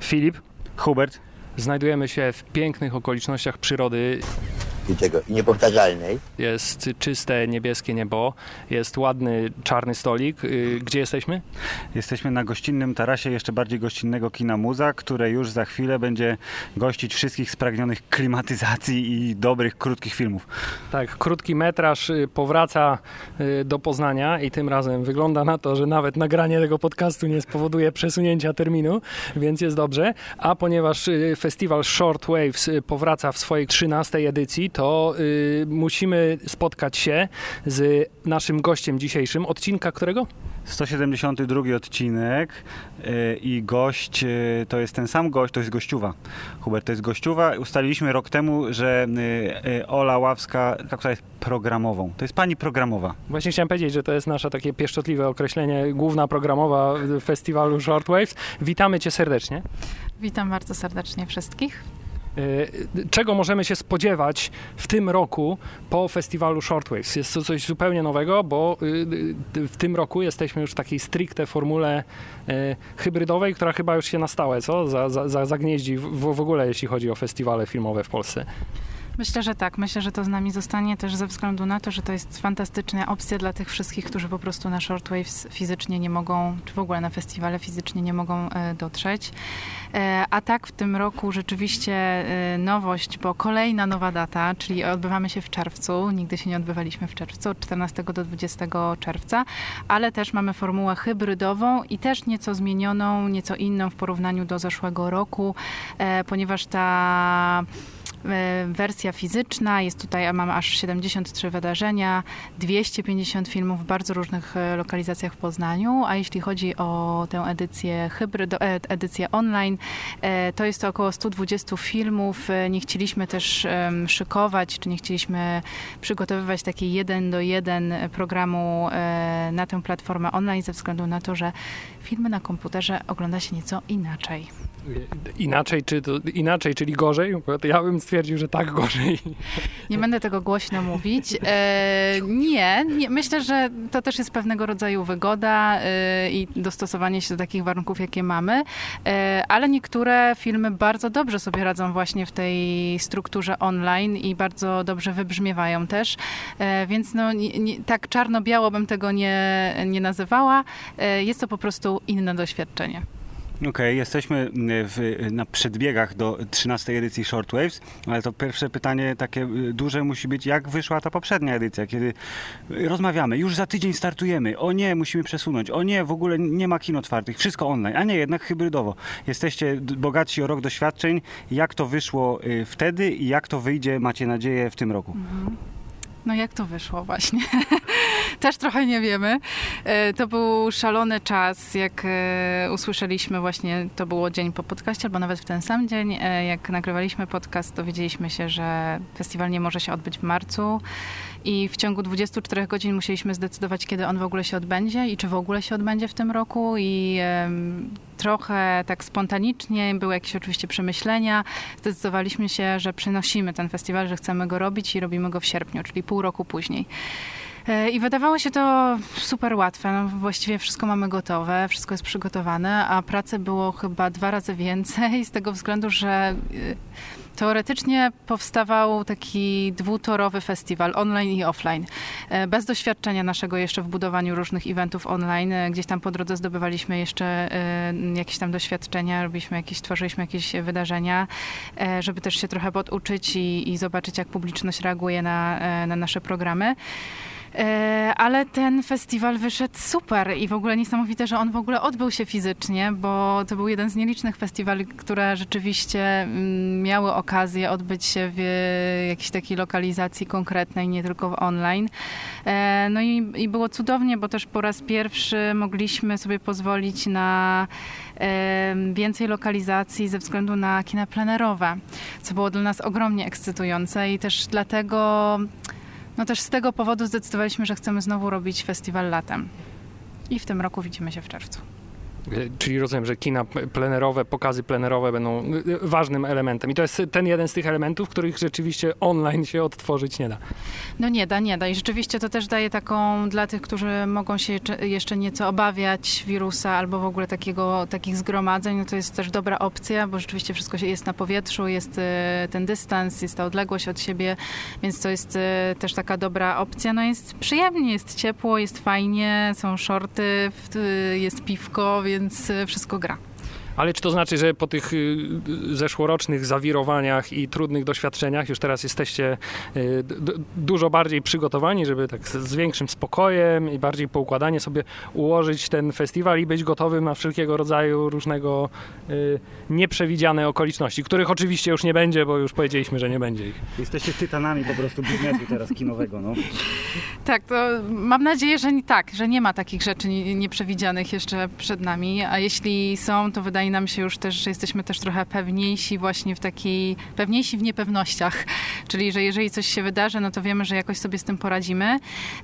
Filip, Hubert, znajdujemy się w pięknych okolicznościach przyrody. I tego niepowtarzalnej. Jest czyste niebieskie niebo, jest ładny czarny stolik. Y, Gdzie jesteśmy? jesteśmy na gościnnym tarasie jeszcze bardziej gościnnego kina Muza, które już za chwilę będzie gościć wszystkich spragnionych klimatyzacji i dobrych, krótkich filmów. Tak, krótki metraż y, powraca y, do Poznania i tym razem wygląda na to, że nawet nagranie tego podcastu nie spowoduje przesunięcia terminu, więc jest dobrze. A ponieważ festiwal Short Waves powraca w swojej 13 edycji, to y, musimy spotkać się z naszym gościem dzisiejszym. Odcinka którego? 172 odcinek yy, i gość yy, to jest ten sam gość, to jest gościuwa. Hubert, to jest gościuwa. Ustaliliśmy rok temu, że yy, Ola Ławska, ta, która jest programową. To jest pani programowa. Właśnie chciałem powiedzieć, że to jest nasze takie pieszczotliwe określenie, główna programowa festiwalu Short Waves. Witamy Cię serdecznie. Witam bardzo serdecznie wszystkich. Y, Czego możemy się spodziewać w tym roku po festiwalu Shortwaves? Jest to coś zupełnie nowego, bo y, y, w tym roku jesteśmy już w takiej stricte formule hybrydowej, która chyba już się na stałe, co? Za, za, za, zagnieździ w ogóle, jeśli chodzi o festiwale filmowe w Polsce. Myślę, że tak. Myślę, że to z nami zostanie też ze względu na to, że to jest fantastyczna opcja dla tych wszystkich, którzy po prostu na Shortwaves fizycznie nie mogą, czy w ogóle na festiwale fizycznie nie mogą e, dotrzeć. E, A tak w tym roku rzeczywiście e, nowość, bo kolejna nowa data, czyli odbywamy się w czerwcu. Nigdy się nie odbywaliśmy w czerwcu, od 14 do 20 czerwca, ale też mamy formułę hybrydową i też nieco zmienioną, nieco inną w porównaniu do zeszłego roku, ponieważ ta wersja fizyczna. Jest tutaj, mamy aż 73 wydarzenia, 250 filmów w bardzo różnych e, lokalizacjach w Poznaniu, a jeśli chodzi o tę edycję hybrydo, e, edycję online, e, to jest to około 120 filmów. E, Nie chcieliśmy też szykować, czy nie chcieliśmy przygotowywać takiej jeden do jeden programu e, na tę platformę online ze względu na to, że filmy na komputerze ogląda się nieco inaczej. Inaczej, czy to, inaczej, czyli gorzej? Ja bym stwierdził, że tak gorzej. Nie będę tego głośno mówić. E, nie, nie, myślę, że to też jest pewnego rodzaju wygoda e, i dostosowanie się do takich warunków, jakie mamy, e, ale niektóre filmy bardzo dobrze sobie radzą właśnie w tej strukturze online i bardzo dobrze wybrzmiewają też, e, więc no, nie, nie, tak czarno-biało bym tego nie, nie nazywała. E, jest to po prostu inne doświadczenie. Okej, jesteśmy y, w, na przedbiegach do 13 edycji Shortwaves, ale to pierwsze pytanie takie y, duże musi być, jak wyszła ta poprzednia edycja, kiedy rozmawiamy, już za tydzień startujemy, o nie, musimy przesunąć, o nie, w ogóle nie ma kin otwartych, wszystko online, a nie, jednak hybrydowo. Jesteście bogatsi o rok doświadczeń, jak to wyszło y, wtedy i jak to wyjdzie, macie nadzieję, w tym roku? No jak to wyszło właśnie? Też trochę nie wiemy. E, To był szalony czas, jak e, usłyszeliśmy właśnie, to było dzień po podcaście, albo nawet w ten sam dzień, e, jak nagrywaliśmy podcast, dowiedzieliśmy się, że festiwal nie może się odbyć w marcu i w ciągu 24 godzin musieliśmy zdecydować, kiedy on w ogóle się odbędzie i czy w ogóle się odbędzie w tym roku i trochę tak spontanicznie, były jakieś oczywiście przemyślenia, zdecydowaliśmy się, że przenosimy ten festiwal, że chcemy go robić i robimy go w sierpniu, czyli pół roku później. E, I wydawało się to super łatwe. No, właściwie wszystko mamy gotowe, wszystko jest przygotowane, a pracy było chyba dwa razy więcej z tego względu, że y, teoretycznie powstawał taki dwutorowy festiwal online i offline. E, Bez doświadczenia naszego jeszcze w budowaniu różnych eventów online. E, Gdzieś tam po drodze zdobywaliśmy jeszcze e, jakieś tam doświadczenia, robiliśmy jakieś, tworzyliśmy jakieś wydarzenia, żeby też się trochę poduczyć i, i zobaczyć, jak publiczność reaguje na, na nasze programy. E, Ale ten festiwal wyszedł super i w ogóle niesamowite, że on w ogóle odbył się fizycznie, bo to był jeden z nielicznych festiwali, które rzeczywiście mm, miały okazję odbyć się w jakiejś takiej lokalizacji konkretnej, nie tylko online. E, No i, i było cudownie, bo też po raz pierwszy mogliśmy sobie pozwolić na e, więcej lokalizacji ze względu na kina plenerowe, co było dla nas ogromnie ekscytujące i też dlatego no też z tego powodu zdecydowaliśmy, że chcemy znowu robić festiwal latem. I w tym roku widzimy się w czerwcu. Czyli rozumiem, że kina plenerowe, pokazy plenerowe będą ważnym elementem. I to jest ten jeden z tych elementów, których rzeczywiście online się odtworzyć nie da. No nie da, nie da. I rzeczywiście to też daje taką dla tych, którzy mogą się jeszcze nieco obawiać wirusa albo w ogóle takiego, takich zgromadzeń, no to jest też dobra opcja, bo rzeczywiście wszystko jest na powietrzu, jest e, ten dystans, jest ta odległość od siebie, więc to jest e, też taka dobra opcja. No jest przyjemnie, jest ciepło, jest fajnie, są shorty, jest piwko, więc e, wszystko gra. Ale czy to znaczy, że po tych y, zeszłorocznych zawirowaniach i trudnych doświadczeniach już teraz jesteście y, dużo bardziej przygotowani, żeby tak z większym spokojem i bardziej poukładanie sobie ułożyć ten festiwal i być gotowym na wszelkiego rodzaju różnego y, nieprzewidziane okoliczności, których oczywiście już nie będzie, bo już powiedzieliśmy, że nie będzie ich. Jesteście tytanami po prostu biznesu teraz kinowego, no. Tak, to mam nadzieję, że nie tak, że nie ma takich rzeczy nieprzewidzianych jeszcze przed nami, a jeśli są, to wydaje wydaje nam się już też, że jesteśmy też trochę pewniejsi właśnie w takiej, pewniejsi w niepewnościach. Czyli, że jeżeli coś się wydarzy, no to wiemy, że jakoś sobie z tym poradzimy.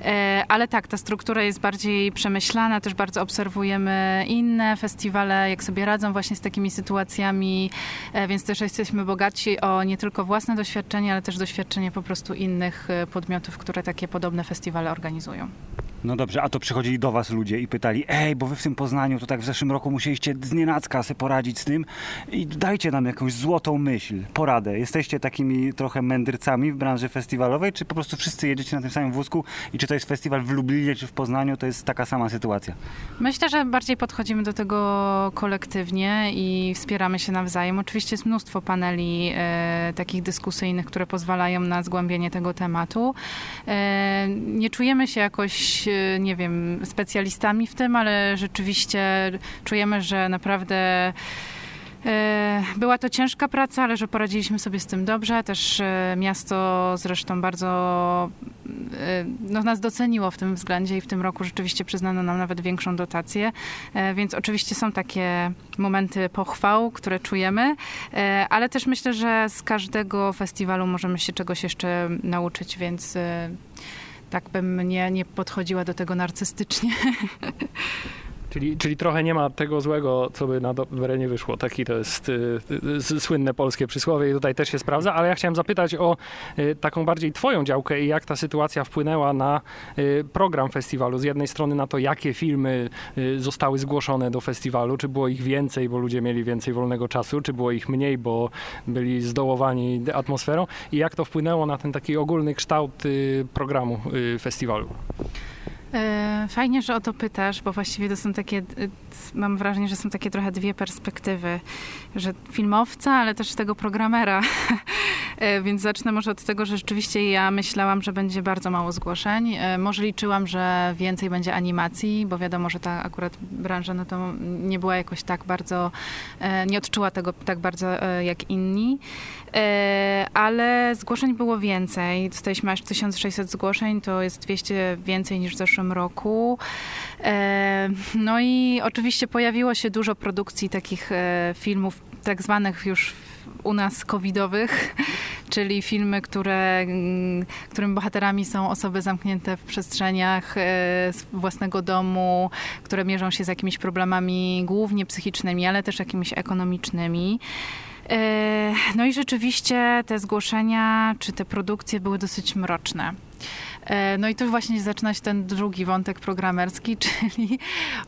E, ale tak, ta struktura jest bardziej przemyślana, też bardzo obserwujemy inne festiwale, jak sobie radzą właśnie z takimi sytuacjami, e, więc też jesteśmy bogaci o nie tylko własne doświadczenie, ale też doświadczenie po prostu innych e, podmiotów, które takie podobne festiwale organizują. No dobrze, a to przychodzili do was ludzie i pytali, ej, bo wy w tym Poznaniu to tak w zeszłym roku musieliście z nienacka sobie poradzić z tym i dajcie nam jakąś złotą myśl, poradę. Jesteście takimi trochę mędrcami w branży festiwalowej, czy po prostu wszyscy jedziecie na tym samym wózku i czy to jest festiwal w Lublinie, czy w Poznaniu, to jest taka sama sytuacja? Myślę, że bardziej podchodzimy do tego kolektywnie i wspieramy się nawzajem. Oczywiście jest mnóstwo paneli e, takich dyskusyjnych, które pozwalają na zgłębienie tego tematu. E, nie czujemy się jakoś Nie wiem, specjalistami w tym, ale rzeczywiście czujemy, że naprawdę y, była to ciężka praca, ale że poradziliśmy sobie z tym dobrze. Też y, miasto zresztą bardzo no, nas doceniło w tym względzie i w tym roku rzeczywiście przyznano nam nawet większą dotację. Więc oczywiście są takie momenty pochwał, które czujemy, ale też myślę, że z każdego festiwalu możemy się czegoś jeszcze nauczyć, więc tak bym nie, nie podchodziła do tego narcystycznie. Czyli, czyli trochę nie ma tego złego, co by na dobre nie wyszło. Taki to jest y, y, słynne polskie przysłowie i tutaj też się sprawdza, ale ja chciałem zapytać o y, taką bardziej twoją działkę i jak ta sytuacja wpłynęła na y, program festiwalu. Z jednej strony na to, jakie filmy y, zostały zgłoszone do festiwalu, czy było ich więcej, bo ludzie mieli więcej wolnego czasu, czy było ich mniej, bo byli zdołowani atmosferą i jak to wpłynęło na ten taki ogólny kształt y, programu festiwalu. E, fajnie, że o to pytasz, bo właściwie to są takie, e, mam wrażenie, że są takie trochę dwie perspektywy, że filmowca, ale też tego programera. E, więc zacznę może od tego, że rzeczywiście ja myślałam, że będzie bardzo mało zgłoszeń. Może liczyłam, że więcej będzie animacji, bo wiadomo, że ta akurat branża no to nie była jakoś tak bardzo, nie odczuła tego tak bardzo jak inni. Ale zgłoszeń było więcej. Dostaliśmy aż 1600 zgłoszeń, to jest 200 więcej niż w zeszłym zeszłym roku. E, no i oczywiście pojawiło się dużo produkcji takich e, filmów, tak zwanych już u nas covidowych, czyli filmy, które, mm, którym bohaterami są osoby zamknięte w przestrzeniach e, własnego domu, które mierzą się z jakimiś problemami głównie psychicznymi, ale też jakimiś ekonomicznymi. No i rzeczywiście te zgłoszenia czy te produkcje były dosyć mroczne. E, no i tu właśnie zaczyna się ten drugi wątek programerski, czyli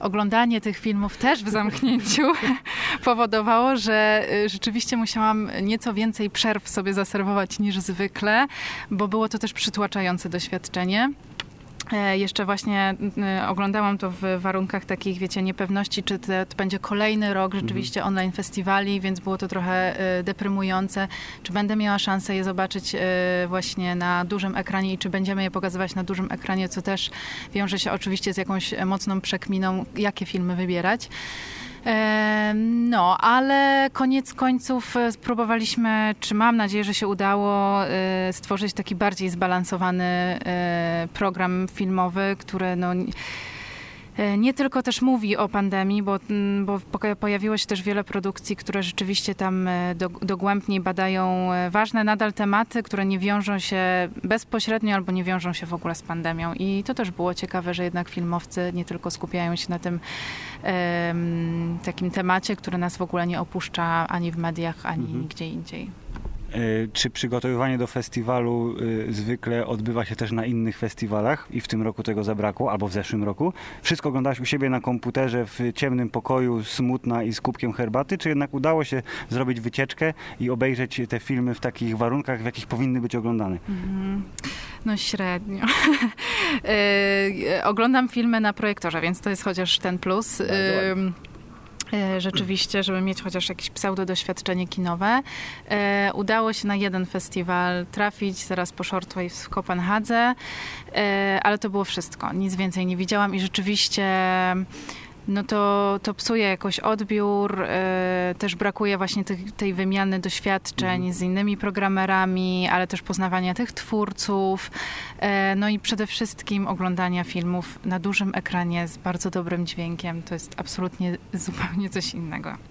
oglądanie tych filmów też w zamknięciu powodowało, że e, rzeczywiście musiałam nieco więcej przerw sobie zaserwować niż zwykle, bo było to też przytłaczające doświadczenie. E, jeszcze właśnie oglądałam to w warunkach takich, wiecie, niepewności, czy to, będzie kolejny rok rzeczywiście mhm. online festiwali, więc było to trochę e, deprymujące. Czy będę miała szansę je zobaczyć e, właśnie na dużym ekranie i czy będziemy je pokazywać na dużym ekranie, co też wiąże się oczywiście z jakąś mocną przekminą, jakie filmy wybierać. No, ale koniec końców e, spróbowaliśmy, czy mam nadzieję, że się udało e, stworzyć taki bardziej zbalansowany e, program filmowy, który no nie tylko też mówi o pandemii, bo, mm, bo pojawiło się też wiele produkcji, które rzeczywiście tam e, do, dogłębniej badają e, ważne nadal tematy, które nie wiążą się bezpośrednio albo nie wiążą się w ogóle z pandemią. I to też było ciekawe, że jednak filmowcy nie tylko skupiają się na tym takim temacie, który nas w ogóle nie opuszcza ani w mediach, ani gdzie indziej. E, Czy przygotowywanie do festiwalu e, zwykle odbywa się też na innych festiwalach i w tym roku tego zabrakło, albo w zeszłym roku? Wszystko oglądałaś u siebie na komputerze w ciemnym pokoju, smutna i z kubkiem herbaty, czy jednak udało się zrobić wycieczkę i obejrzeć te filmy w takich warunkach, w jakich powinny być oglądane? No średnio. E, Oglądam filmy na projektorze, więc to jest chociaż ten plus. Rzeczywiście, żeby mieć chociaż jakieś pseudo doświadczenie kinowe. E, Udało się na jeden festiwal trafić, zaraz po Shortwaves w Kopenhadze, e, ale to było wszystko. Nic więcej nie widziałam i rzeczywiście no to, to psuje jakoś odbiór, e, też brakuje właśnie tych, tej wymiany doświadczeń z innymi programerami, ale też poznawania tych twórców, e, no i przede wszystkim oglądania filmów na dużym ekranie z bardzo dobrym dźwiękiem. To jest absolutnie zupełnie coś innego.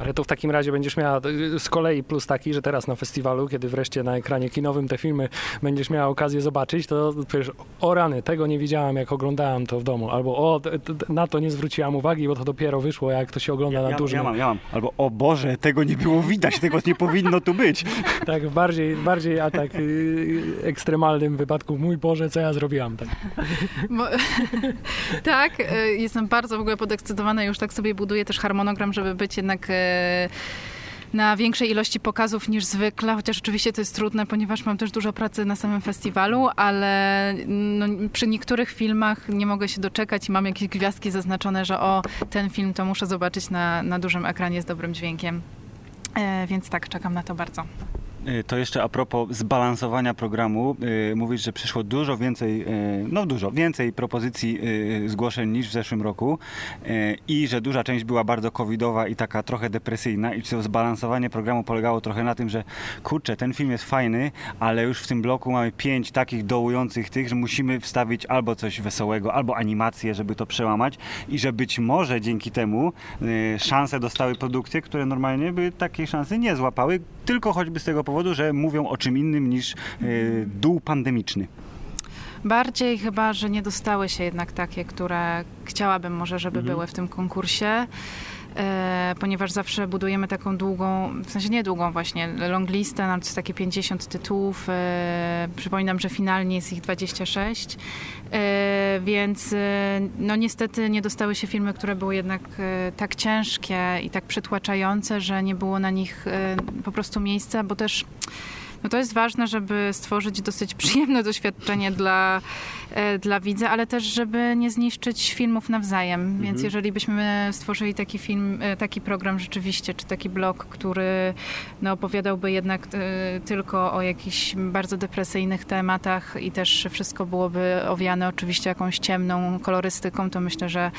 Ale to w takim razie będziesz miała y, z kolei plus taki, że teraz na festiwalu, kiedy wreszcie na ekranie kinowym te filmy będziesz miała okazję zobaczyć, to powiesz, o rany, tego nie widziałam, jak oglądałam to w domu. Albo o, t- t- na to nie zwróciłam uwagi, bo to dopiero wyszło, jak to się ogląda na Ja, dużym. ja mam, ja mam. Albo o Boże, tego nie było widać, tego nie powinno tu być. Tak, w bardziej, bardziej a tak y, ekstremalnym wypadku, mój Boże, co ja zrobiłam. Tak. Bo, tak, jestem bardzo w ogóle podekscytowana. Już tak sobie buduję też harmonogram, żeby być jednak na większej ilości pokazów niż zwykle, chociaż oczywiście to jest trudne, ponieważ mam też dużo pracy na samym festiwalu, ale no, przy niektórych filmach nie mogę się doczekać i mam jakieś gwiazdki zaznaczone, że o, ten film to muszę zobaczyć na, na dużym ekranie z dobrym dźwiękiem. E, więc tak, czekam na to bardzo. Y, To jeszcze a propos zbalansowania programu. y, Mówisz, że przyszło dużo więcej, y, no dużo, więcej propozycji zgłoszeń niż w zeszłym roku i że duża część była bardzo covidowa i taka trochę depresyjna i to zbalansowanie programu polegało trochę na tym, że kurczę, ten film jest fajny, ale już w tym bloku mamy pięć takich dołujących tych, że musimy wstawić albo coś wesołego, albo animację, żeby to przełamać i że być może dzięki temu szanse dostały produkcje, które normalnie by takiej szansy nie złapały, tylko choćby z tego powodu, że mówią o czym innym niż y, dół pandemiczny. Bardziej chyba, że nie dostały się jednak takie, które chciałabym może, żeby były w tym konkursie. E, ponieważ zawsze budujemy taką długą, w sensie nie długą właśnie, long listę, to jest takie 50 tytułów. E, przypominam, że finalnie jest ich 26. E, więc no niestety nie dostały się filmy, które były jednak tak ciężkie i tak przytłaczające, że nie było na nich po prostu miejsca, bo też no to jest ważne, żeby stworzyć dosyć przyjemne doświadczenie dla, e, dla widza, ale też, żeby nie zniszczyć filmów nawzajem. Więc jeżeli byśmy stworzyli taki film, e, taki program rzeczywiście, czy taki blog, który no, opowiadałby jednak e, tylko o jakichś bardzo depresyjnych tematach i też wszystko byłoby owiane oczywiście jakąś ciemną kolorystyką, to myślę, że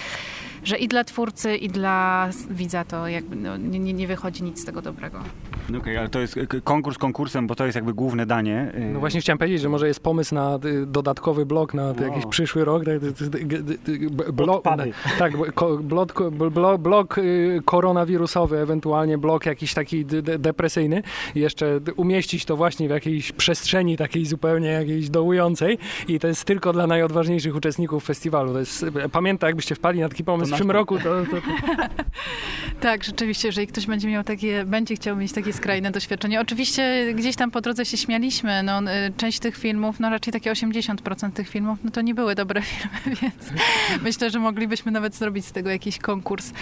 że i dla twórcy, i dla widza to jakby no, nie, nie wychodzi nic z tego dobrego. No Okej, ale to jest konkurs konkursem, bo to jest jakby główne danie. y, No właśnie chciałem powiedzieć, że może jest pomysł na y, dodatkowy blok na No. jakiś przyszły rok. Tak, blok, tak blok, blok, blok y, koronawirusowy, ewentualnie blok jakiś taki depresyjny. I jeszcze umieścić to właśnie w jakiejś przestrzeni takiej zupełnie jakiejś dołującej. I to jest tylko dla najodważniejszych uczestników festiwalu. To jest, pamiętam, jakbyście wpadli na taki pomysł tym roku, to, to, Tak, rzeczywiście, jeżeli ktoś będzie miał takie, będzie chciał mieć takie skrajne doświadczenie. Oczywiście gdzieś tam po drodze się śmialiśmy. No, y, część tych filmów, no raczej takie 80% tych filmów, no to nie były dobre filmy, więc myślę, że moglibyśmy nawet zrobić z tego jakiś konkurs.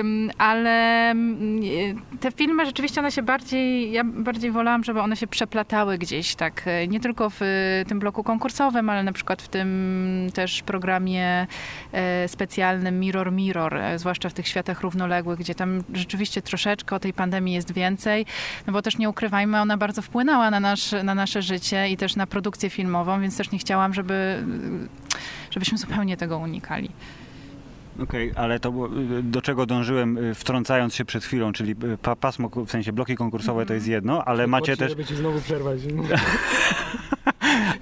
Ym, ale mm, y, te filmy rzeczywiście one się bardziej, ja bardziej wolałam, żeby one się przeplatały gdzieś tak, y, nie tylko w tym bloku konkursowym, ale na przykład w tym też programie e, specjalnym Mirror Mirror, e, zwłaszcza w tych światach równoległych, gdzie tam rzeczywiście troszeczkę o tej pandemii jest więcej, no bo też nie ukrywajmy, ona bardzo wpłynęła na, nasz, na nasze życie i też na produkcję filmową, więc też nie chciałam, żeby, żebyśmy zupełnie tego unikali. Okej, ale to było, y, do czego dążyłem wtrącając się przed chwilą, czyli pa, pasmo, w sensie bloki konkursowe to jest jedno, ale macie też, żeby ci znowu przerwać.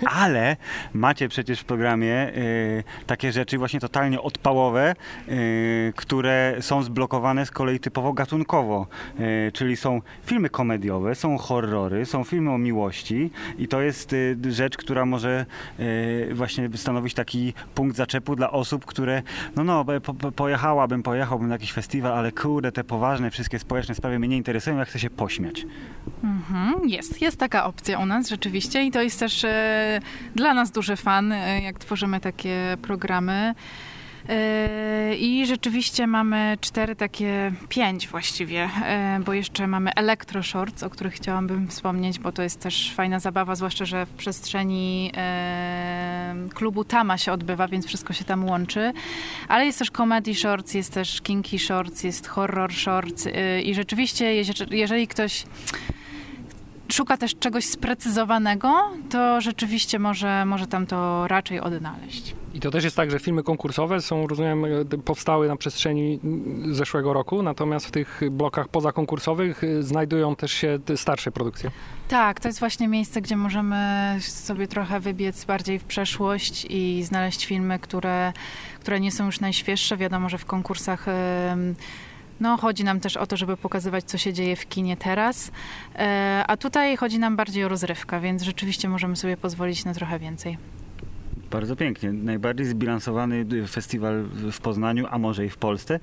Ale macie przecież w programie y, takie rzeczy właśnie totalnie odpałowe, y, które są zblokowane z kolei typowo gatunkowo. Y, czyli są filmy komediowe, są horrory, są filmy o miłości i to jest y, rzecz, która może y, właśnie stanowić taki punkt zaczepu dla osób, które no no, po, po, pojechałabym, pojechałbym na jakiś festiwal, ale kurde, te poważne wszystkie społeczne sprawy mnie nie interesują, ja chcę się pośmiać. Mhm, jest, jest taka opcja u nas rzeczywiście i to jest też e, dla nas duży fan, e, jak tworzymy takie programy. E, I rzeczywiście mamy cztery takie, pięć właściwie, e, bo jeszcze mamy Electro Shorts, o których chciałabym wspomnieć, bo to jest też fajna zabawa, zwłaszcza, że w przestrzeni klubu Tama się odbywa, więc wszystko się tam łączy. Ale jest też Comedy Shorts, jest też Kinky Shorts, jest Horror Shorts i rzeczywiście, jeżeli ktoś szuka też czegoś sprecyzowanego, to rzeczywiście może, może tam to raczej odnaleźć. I to też jest tak, że filmy konkursowe są, rozumiem, e, powstały na przestrzeni zeszłego roku, natomiast w tych blokach pozakonkursowych e, znajdują też się starsze produkcje. Tak, to jest właśnie miejsce, gdzie możemy sobie trochę wybiec bardziej w przeszłość i znaleźć filmy, które, które nie są już najświeższe. Wiadomo, że w konkursach no, chodzi nam też o to, żeby pokazywać, co się dzieje w kinie teraz. E, a tutaj chodzi nam bardziej o rozrywkę, więc rzeczywiście możemy sobie pozwolić na trochę więcej. Bardzo pięknie. Najbardziej zbilansowany festiwal w Poznaniu, a może i w Polsce.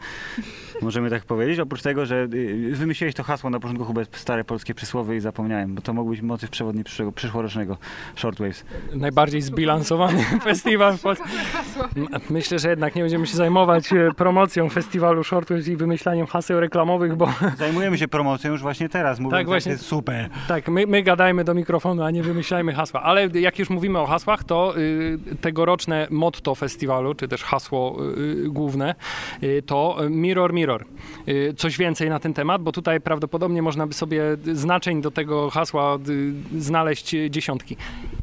Możemy tak powiedzieć. Oprócz tego, że y, wymyśliłeś to hasło na początku chyba stare polskie przysłowie i zapomniałem, bo to mógł być motyw przewodni przyszłego, przyszłorocznego Shortwaves. Najbardziej zbilansowany festiwal w Polsce. Myślę, że jednak nie będziemy się zajmować e, promocją festiwalu Shortwaves i wymyślaniem haseł reklamowych, bo... Zajmujemy się promocją już właśnie teraz, mówiąc, tak, właśnie, jest super. Tak, my, my gadajmy do mikrofonu, a nie wymyślajmy hasła. Ale jak już mówimy o hasłach, to... Yy, tegoroczne motto festiwalu, czy też hasło y, główne, y, to Mirror Mirror. Y, coś więcej na ten temat, bo tutaj prawdopodobnie można by sobie znaczeń do tego hasła znaleźć dziesiątki.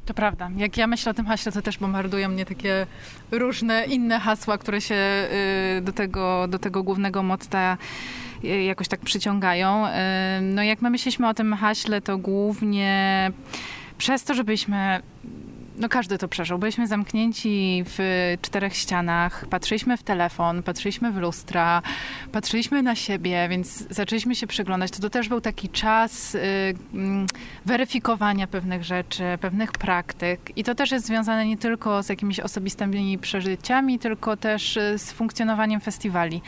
To prawda. Jak ja myślę o tym haśle, to też bombardują mnie takie różne inne hasła, które się do tego, do tego głównego motta jakoś tak przyciągają. No jak my myśleliśmy o tym haśle, to głównie przez to, żebyśmy no każdy to przeżył. Byliśmy zamknięci w czterech ścianach, patrzyliśmy w telefon, patrzyliśmy w lustra, patrzyliśmy na siebie, więc zaczęliśmy się przyglądać. To, to też był taki czas y, mm, weryfikowania pewnych rzeczy, pewnych praktyk i to też jest związane nie tylko z jakimiś osobistymi przeżyciami, tylko też y, z funkcjonowaniem festiwali.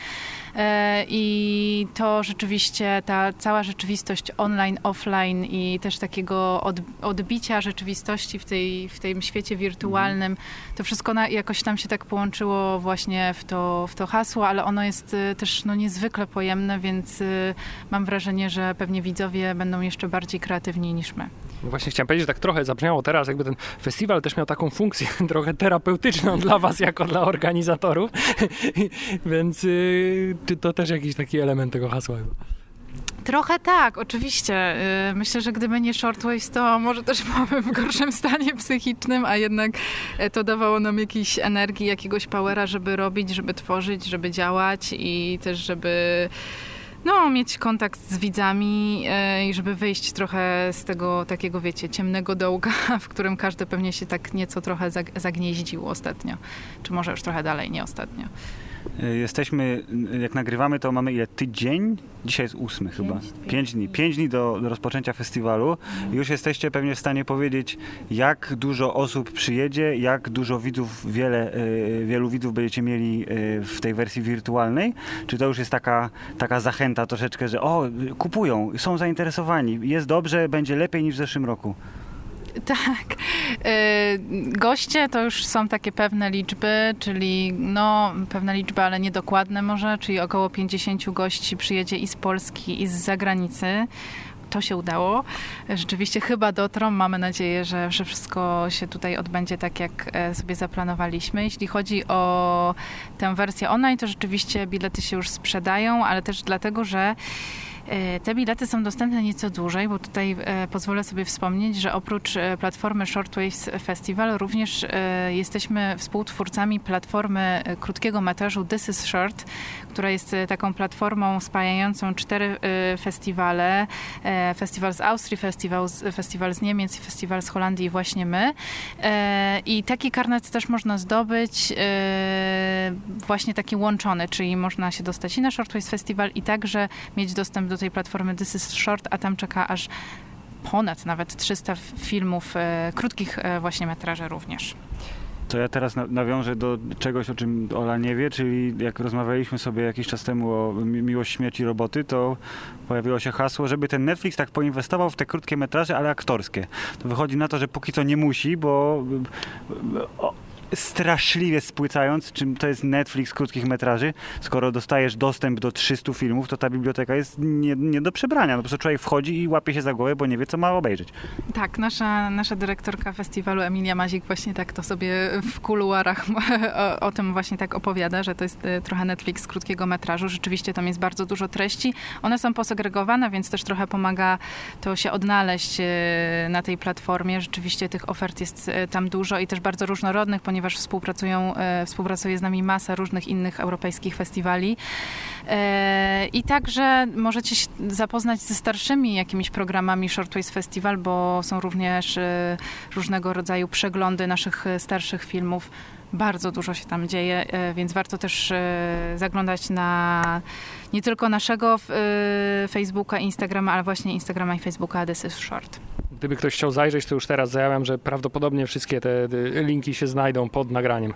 E, I to rzeczywiście ta cała rzeczywistość online, offline i też takiego odbicia rzeczywistości w, tej, w tym świecie wirtualnym, to wszystko na, jakoś tam się tak połączyło właśnie w to, w to hasło, ale ono jest y, też no, niezwykle pojemne, więc y, mam wrażenie, że pewnie widzowie będą jeszcze bardziej kreatywni niż my. No właśnie chciałem powiedzieć, że tak trochę zabrzmiało teraz, jakby ten festiwal też miał taką funkcję trochę terapeutyczną dla was jako dla organizatorów, więc y, to też jakiś taki element tego hasła Trochę tak, oczywiście. Y, myślę, że gdyby nie shortwaves, to może też byłabym w gorszym stanie psychicznym, a jednak e, to dawało nam jakiejś energii, jakiegoś powera, żeby robić, żeby tworzyć, żeby działać i też, żeby no, mieć kontakt z widzami e, i żeby wyjść trochę z tego takiego, wiecie, ciemnego dołka, w którym każdy pewnie się tak nieco trochę zagnieździł ostatnio. Czy może już trochę dalej, nie ostatnio. E, jesteśmy, jak nagrywamy, to mamy ile? Tydzień? Dzisiaj jest ósmy chyba. Pięć, pięć dni. Pięć dni do, do rozpoczęcia festiwalu. Już jesteście pewnie w stanie powiedzieć, jak dużo osób przyjedzie, jak dużo widzów, wiele, e, wielu widzów będziecie mieli w tej wersji wirtualnej. Czy to już jest taka, taka zachęta troszeczkę, że o, kupują, są zainteresowani, jest dobrze, będzie lepiej niż w zeszłym roku? Tak. E, goście to już są takie pewne liczby, czyli no pewne liczby, ale niedokładne może, czyli około 50 gości przyjedzie i z Polski, i z zagranicy to się udało. Rzeczywiście chyba dotrą. Mamy nadzieję, że, że wszystko się tutaj odbędzie tak, jak e, sobie zaplanowaliśmy. Jeśli chodzi o tę wersję online, to rzeczywiście bilety się już sprzedają, ale też dlatego, że Te bilety są dostępne nieco dłużej, bo tutaj e, pozwolę sobie wspomnieć, że oprócz e, platformy Shortwaves Festival również e, jesteśmy współtwórcami platformy e, krótkiego metrażu This is Short, która jest e, taką platformą spajającą cztery e, festiwale. E, Festiwal z Austrii, festiwal z, festiwal z Niemiec i festiwal z Holandii i właśnie my. E, I taki karnet też można zdobyć e, właśnie taki łączony, czyli można się dostać i na Shortwaves Festival i także mieć dostęp do tej platformy This is Short, a tam czeka aż ponad nawet 300 f- filmów, e, krótkich e, właśnie metraży również. To ja teraz na- nawiążę do czegoś, o czym Ola nie wie, czyli jak rozmawialiśmy sobie jakiś czas temu o mi- miłość śmierci roboty, to pojawiło się hasło, żeby ten Netflix tak poinwestował w te krótkie metraże, ale aktorskie. To wychodzi na to, że póki co nie musi, bo straszliwie spłycając, czym to jest Netflix krótkich metraży, skoro dostajesz dostęp do 300 filmów, to ta biblioteka jest nie, nie do przebrania. No, po prostu człowiek wchodzi i łapie się za głowę, bo nie wie, co ma obejrzeć. Tak, nasza, nasza dyrektorka festiwalu Emilia Mazik właśnie tak to sobie w kuluarach o, o tym właśnie tak opowiada, że to jest e, trochę Netflix krótkiego metrażu. Rzeczywiście tam jest bardzo dużo treści. One są posegregowane, więc też trochę pomaga to się odnaleźć e, na tej platformie. Rzeczywiście tych ofert jest e, tam dużo i też bardzo różnorodnych, ponieważ współpracują, e, współpracuje z nami masa różnych innych europejskich festiwali. E, I także możecie się zapoznać ze starszymi jakimiś programami Shortways Festival, bo są również e, różnego rodzaju przeglądy naszych starszych filmów. Bardzo dużo się tam dzieje, więc warto też zaglądać na nie tylko naszego Facebooka, Instagrama, ale właśnie Instagrama i Facebooka This is Short. Gdyby ktoś chciał zajrzeć, to już teraz zajawiam, że prawdopodobnie wszystkie te linki się znajdą pod nagraniem.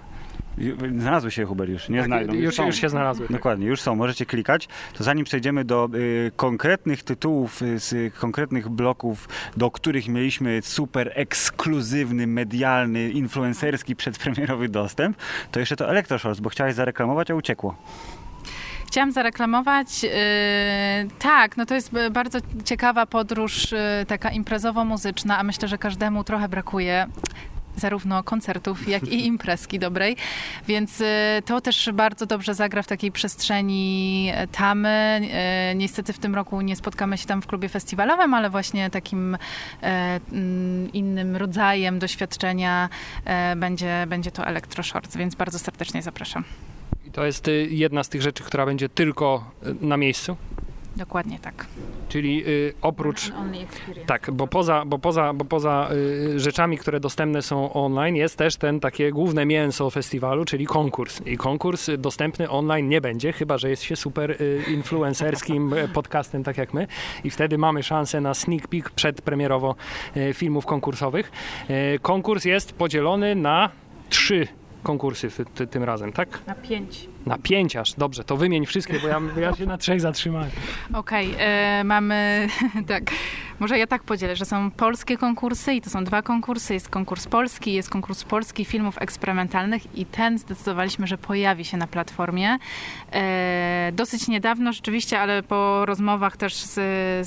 Znalazły się, Hubert, już, nie Tak, znajdą. już, są. już się znalazły. Dokładnie, już są, możecie klikać. To zanim przejdziemy do y, konkretnych tytułów y, z y, konkretnych bloków, do których mieliśmy super ekskluzywny, medialny, influencerski, przedpremierowy dostęp, to jeszcze to Electroshorts, bo chciałeś zareklamować, a uciekło. Chciałam zareklamować. Yy, tak, no to jest bardzo ciekawa podróż, yy, taka imprezowo-muzyczna, a myślę, że każdemu trochę brakuje zarówno koncertów, jak i imprezki dobrej, więc y, to też bardzo dobrze zagra w takiej przestrzeni e, tamy. Y, Niestety w tym roku nie spotkamy się tam w klubie festiwalowym, ale właśnie takim e, mm, innym rodzajem doświadczenia e, będzie, będzie to Electroshorts, więc bardzo serdecznie zapraszam. I to jest y, jedna z tych rzeczy, która będzie tylko y, na miejscu. Dokładnie tak. Czyli y, oprócz. Tak, bo poza, bo poza, bo poza y, rzeczami, które dostępne są online, jest też ten takie główne mięso festiwalu, czyli konkurs. I konkurs dostępny online nie będzie, chyba że jest się super y, influencerskim y, podcastem, tak jak my. I wtedy mamy szansę na sneak peek przedpremierowo y, filmów konkursowych. Y, konkurs jest podzielony na trzy konkursy ty, ty, tym razem, tak? Na pięć. Na pięć aż. Dobrze, to wymień wszystkie, bo ja, ja się na trzech zatrzymałem. Okej, e, mamy tak. Może ja tak podzielę, że są polskie konkursy i to są dwa konkursy. Jest konkurs polski, jest konkurs polski filmów eksperymentalnych i ten zdecydowaliśmy, że pojawi się na platformie. E, dosyć niedawno rzeczywiście, ale po rozmowach też z,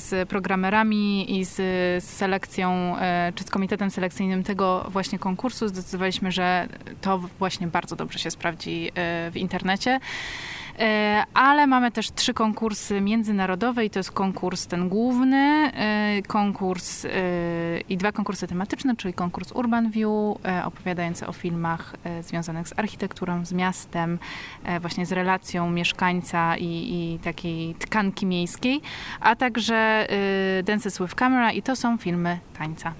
z programerami i z, z selekcją, e, czy z komitetem selekcyjnym tego właśnie konkursu zdecydowaliśmy, że to właśnie bardzo dobrze się sprawdzi e, w internecie. E, Ale mamy też trzy konkursy międzynarodowe i to jest konkurs ten główny, e, konkurs e, i dwa konkursy tematyczne, czyli konkurs Urban View, opowiadający o filmach związanych z architekturą, z miastem, właśnie z relacją mieszkańca i, i takiej tkanki miejskiej, a także Dances with Camera i to są filmy tańca.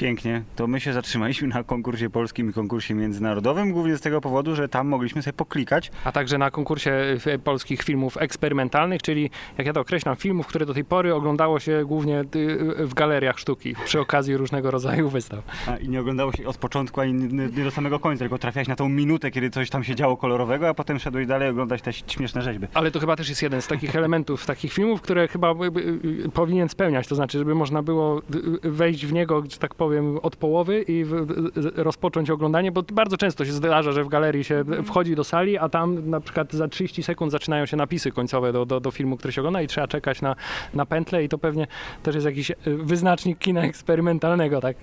Pięknie. To my się zatrzymaliśmy na konkursie polskim i konkursie międzynarodowym, głównie z tego powodu, że tam mogliśmy sobie poklikać. A także na konkursie y, polskich filmów eksperymentalnych, czyli jak ja to określam, filmów, które do tej pory oglądało się głównie y, w galeriach sztuki przy okazji różnego rodzaju wystaw. A, I nie oglądało się od początku ani nie, do samego końca, tylko trafiałeś na tą minutę, kiedy coś tam się działo kolorowego, a potem szedłeś dalej oglądać te śmieszne rzeźby. Ale to chyba też jest jeden z takich elementów, takich filmów, które chyba y, powinien spełniać, to znaczy, żeby można było wejść w niego, że tak powiem, powiem, od połowy i w, rozpocząć oglądanie, bo bardzo często się zdarza, że w galerii się wchodzi do sali, a tam na przykład za 30 sekund zaczynają się napisy końcowe do, do, do filmu, który się ogląda i trzeba czekać na, na pętlę i to pewnie też jest jakiś wyznacznik kina eksperymentalnego. Tak?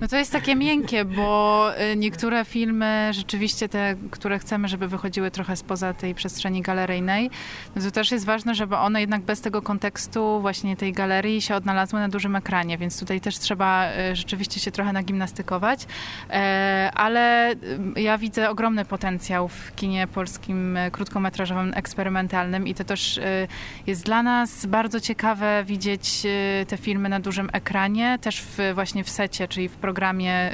No to jest takie miękkie, bo niektóre filmy rzeczywiście te, które chcemy, żeby wychodziły trochę spoza tej przestrzeni galeryjnej, no to też jest ważne, żeby one jednak bez tego kontekstu właśnie tej galerii się odnalazły na dużym ekranie, więc tutaj też trzeba e, rzeczywiście się trochę nagimnastykować, e, ale e, ja widzę ogromny potencjał w kinie polskim krótkometrażowym, eksperymentalnym i to też jest dla nas bardzo ciekawe widzieć te filmy na dużym ekranie, też w, właśnie w secie, czyli w programie